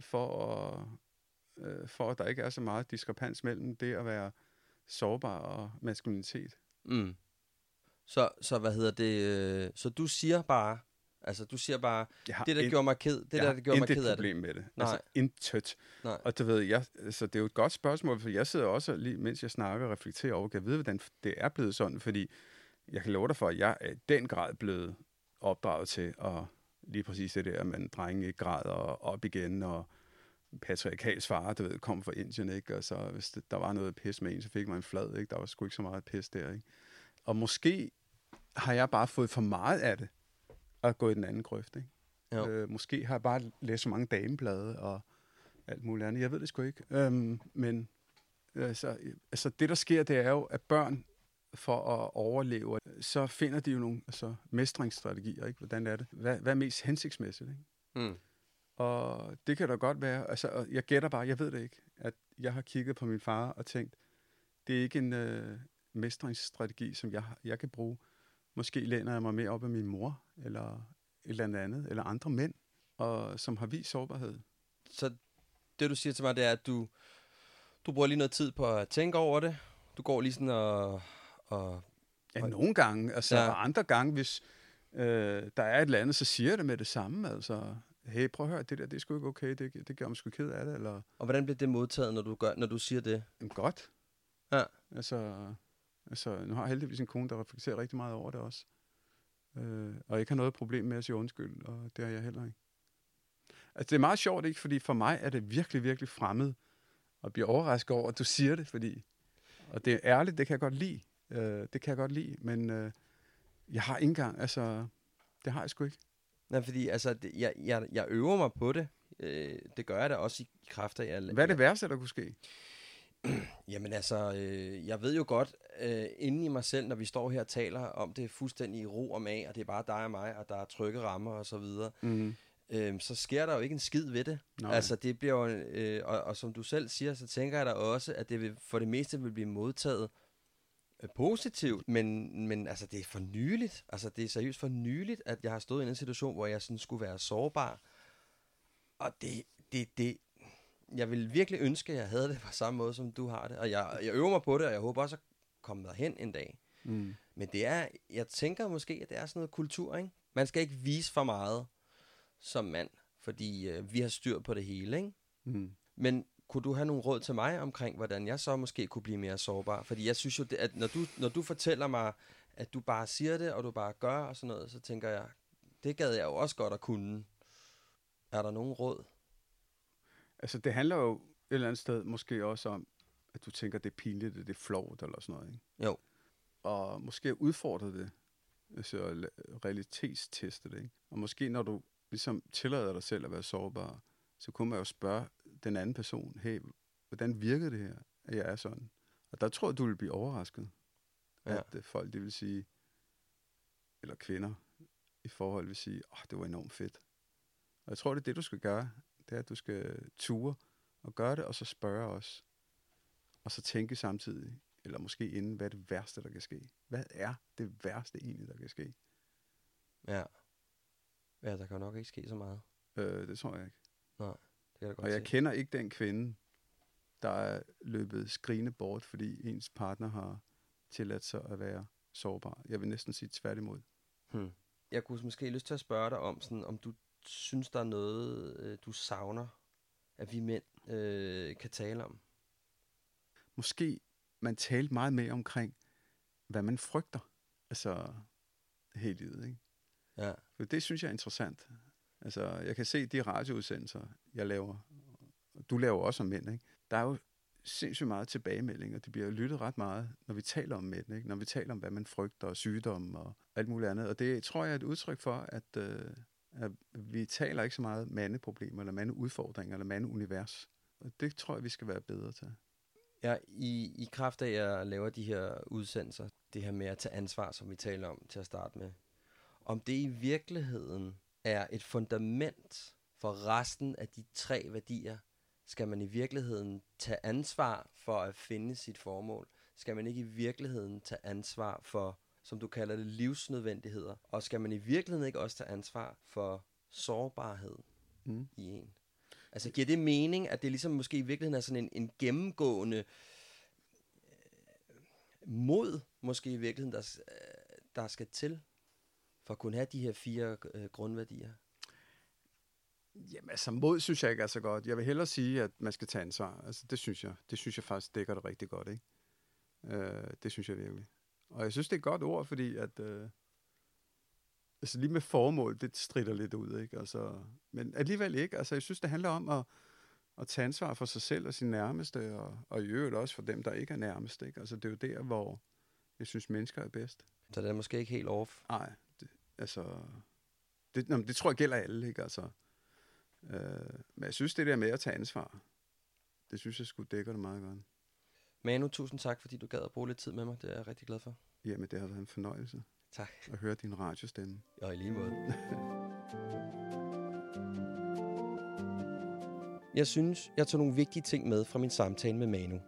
for, at, øh, for at der ikke er så meget diskrepans mellem det at være sårbar og maskulinitet. Mm. Så, så hvad hedder det, øh, så du siger bare, Altså, du siger bare, det der in, gjorde mig ked, det der, der gjorde mig ked af det. problem med det. Nej. Altså, intet. Nej. Og du ved, jeg, så det er jo et godt spørgsmål, for jeg sidder også, lige, mens jeg snakker og reflekterer over, kan jeg vide, hvordan det er blevet sådan, fordi jeg kan love dig for, at jeg er i den grad blevet opdraget til at lige præcis det der, at man drenge ikke græder op igen, og patriarkals far, du ved, kom fra Indien, ikke? og så hvis det, der var noget pis med en, så fik man en flad, ikke? der var sgu ikke så meget pis der. Ikke? Og måske har jeg bare fået for meget af det, at gå i den anden grøft. Ikke? Jo. Øh, måske har jeg bare læst så mange dameblade og alt muligt andet. Jeg ved det sgu ikke. Øhm, men altså, altså, det, der sker, det er jo, at børn for at overleve, så finder de jo nogle altså, mestringsstrategier. Ikke? Hvordan er det? Hvad, hvad er mest hensigtsmæssigt? Ikke? Mm. Og det kan da godt være, altså, jeg gætter bare, jeg ved det ikke, at jeg har kigget på min far og tænkt, det er ikke en øh, mestringsstrategi, som jeg, jeg kan bruge. Måske læner jeg mig mere op af min mor, eller et eller andet, eller andre mænd, og, som har vist sårbarhed. Så det, du siger til mig, det er, at du, du bruger lige noget tid på at tænke over det. Du går lige sådan og... og ja, nogle gange. Altså, ja. andre gange, hvis øh, der er et eller andet, så siger jeg det med det samme. Altså, hey, prøv at høre, det der, det er sgu ikke okay, det, det gør mig sgu ked af det. Eller... Og hvordan bliver det modtaget, når du, gør, når du siger det? Godt. Ja. Altså, altså, nu har jeg heldigvis en kone, der reflekterer rigtig meget over det også øh, og ikke har noget problem med at sige undskyld, og det har jeg heller ikke. Altså, det er meget sjovt, ikke? Fordi for mig er det virkelig, virkelig fremmed, og bliver overrasket over, at du siger det, fordi... Og det er ærligt, det kan jeg godt lide. Øh, det kan jeg godt lide, men øh, jeg har ikke engang, altså... Det har jeg sgu ikke. Nej, fordi altså, det, jeg, jeg, jeg øver mig på det. Øh, det gør jeg da også i kræfter. Jeg, Hvad er det værste, der kunne ske? *clears throat* Jamen altså, øh, jeg ved jo godt, øh, inden i mig selv, når vi står her og taler om det fuldstændig i ro og mag, og det er bare dig og mig, og der er trygge rammer og så videre, mm. øh, så sker der jo ikke en skid ved det. Nej. Altså det bliver jo, øh, og, og som du selv siger, så tænker jeg da også, at det vil, for det meste vil blive modtaget positivt, men, men altså det er for nyligt, altså det er seriøst for nyligt, at jeg har stået i en situation, hvor jeg sådan skulle være sårbar, og det, det, det, jeg vil virkelig ønske, at jeg havde det på samme måde, som du har det. Og jeg, jeg øver mig på det, og jeg håber også at komme derhen en dag. Mm. Men det er, jeg tænker måske, at det er sådan noget kultur, ikke? Man skal ikke vise for meget som mand, fordi øh, vi har styr på det hele, ikke? Mm. Men kunne du have nogle råd til mig omkring, hvordan jeg så måske kunne blive mere sårbar? Fordi jeg synes jo, at når du, når du fortæller mig, at du bare siger det, og du bare gør og sådan noget, så tænker jeg, det gad jeg jo også godt at kunne. Er der nogen råd? Altså, det handler jo et eller andet sted måske også om, at du tænker, det er pinligt, det er flot eller sådan noget, ikke? Jo. Og måske udfordre det, altså realitetsteste det, ikke? Og måske når du ligesom tillader dig selv at være sårbar, så kunne man jo spørge den anden person, hey, hvordan virkede det her, at jeg er sådan? Og der tror jeg, du vil blive overrasket. Ja. At øh, folk, de vil sige, eller kvinder i forhold vil sige, åh, oh, det var enormt fedt. Og jeg tror, det er det, du skal gøre. Det er, at du skal ture og gøre det, og så spørge os. Og så tænke samtidig, eller måske inden, hvad er det værste, der kan ske? Hvad er det værste egentlig, der kan ske? Ja. Ja, der kan nok ikke ske så meget. Øh, det tror jeg ikke. Nej, det kan jeg godt Og jeg se. kender ikke den kvinde, der er løbet skrigende bort, fordi ens partner har tilladt sig at være sårbar. Jeg vil næsten sige tværtimod. Hmm. Jeg kunne måske lyst til at spørge dig om, sådan, om du synes, der er noget, øh, du savner, at vi mænd øh, kan tale om. Måske man talte meget mere omkring, hvad man frygter. Altså, helt livet, ikke? Ja. For det synes jeg er interessant. Altså, jeg kan se de radioudsendelser, jeg laver, og du laver også om mænd, ikke? Der er jo sindssygt meget tilbagemelding, og det bliver lyttet ret meget, når vi taler om mænd, ikke? Når vi taler om, hvad man frygter, og sygdomme og alt muligt andet. Og det tror jeg er et udtryk for, at, øh, at vi taler ikke så meget mandeproblemer, eller mandeudfordringer, eller mandeunivers. Og det tror jeg, vi skal være bedre til. Ja, i, i kraft af, at jeg laver de her udsendelser, det her med at tage ansvar, som vi taler om til at starte med, om det i virkeligheden er et fundament for resten af de tre værdier, skal man i virkeligheden tage ansvar for at finde sit formål? Skal man ikke i virkeligheden tage ansvar for, som du kalder det, livsnødvendigheder? Og skal man i virkeligheden ikke også tage ansvar for sårbarhed Mm. i en? Altså giver det mening, at det ligesom måske i virkeligheden er sådan en, en gennemgående øh, mod, måske i virkeligheden, der, øh, der skal til, for at kunne have de her fire øh, grundværdier? Jamen, altså mod synes jeg ikke er så godt. Jeg vil hellere sige, at man skal tage ansvar. Altså, det synes jeg. Det synes jeg faktisk dækker det rigtig godt, ikke? Øh, det synes jeg virkelig. Og jeg synes, det er et godt ord, fordi at... Øh, altså lige med formål, det strider lidt ud, ikke? Altså, men alligevel ikke. Altså, jeg synes, det handler om at, at tage ansvar for sig selv og sin nærmeste, og, og i øvrigt også for dem, der ikke er nærmest, ikke? Altså, det er jo der, hvor jeg synes, mennesker er bedst. Så det er måske ikke helt off. Nej, altså... Det, nå, det tror jeg gælder alle, ikke? Altså, øh, men jeg synes, det der med at tage ansvar, det synes jeg skulle dække det meget godt. Manu, tusind tak, fordi du gad at bruge lidt tid med mig. Det er jeg rigtig glad for. Jamen, det har været en fornøjelse Tak. at høre din radiostemme. *laughs* Og i lige måde. Jeg synes, jeg tog nogle vigtige ting med fra min samtale med Manu.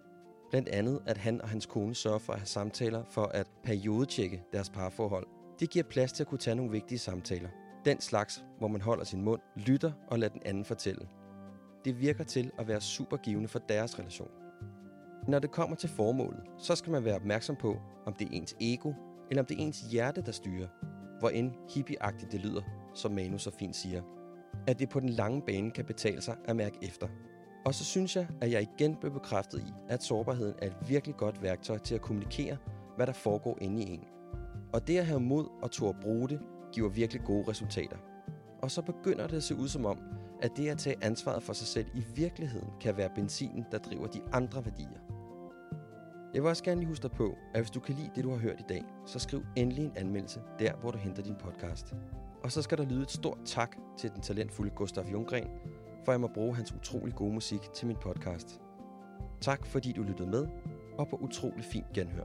Blandt andet, at han og hans kone sørger for at have samtaler for at periodetjekke deres parforhold. Det giver plads til at kunne tage nogle vigtige samtaler. Den slags, hvor man holder sin mund, lytter og lader den anden fortælle. Det virker til at være super givende for deres relation. Når det kommer til formålet, så skal man være opmærksom på, om det er ens ego, eller om det er ens hjerte, der styrer. Hvor end hippieagtigt det lyder, som Manu så fint siger. At det på den lange bane kan betale sig at mærke efter. Og så synes jeg, at jeg igen blev bekræftet i, at sårbarheden er et virkelig godt værktøj til at kommunikere, hvad der foregår inde i en. Og det at have mod og turde bruge det, giver virkelig gode resultater. Og så begynder det at se ud som om, at det at tage ansvaret for sig selv i virkeligheden kan være benzinen, der driver de andre værdier. Jeg vil også gerne lige huske dig på, at hvis du kan lide det, du har hørt i dag, så skriv endelig en anmeldelse der, hvor du henter din podcast. Og så skal der lyde et stort tak til den talentfulde Gustav Junggren, for jeg må bruge hans utrolig gode musik til min podcast. Tak fordi du lyttede med, og på utrolig fint genhør.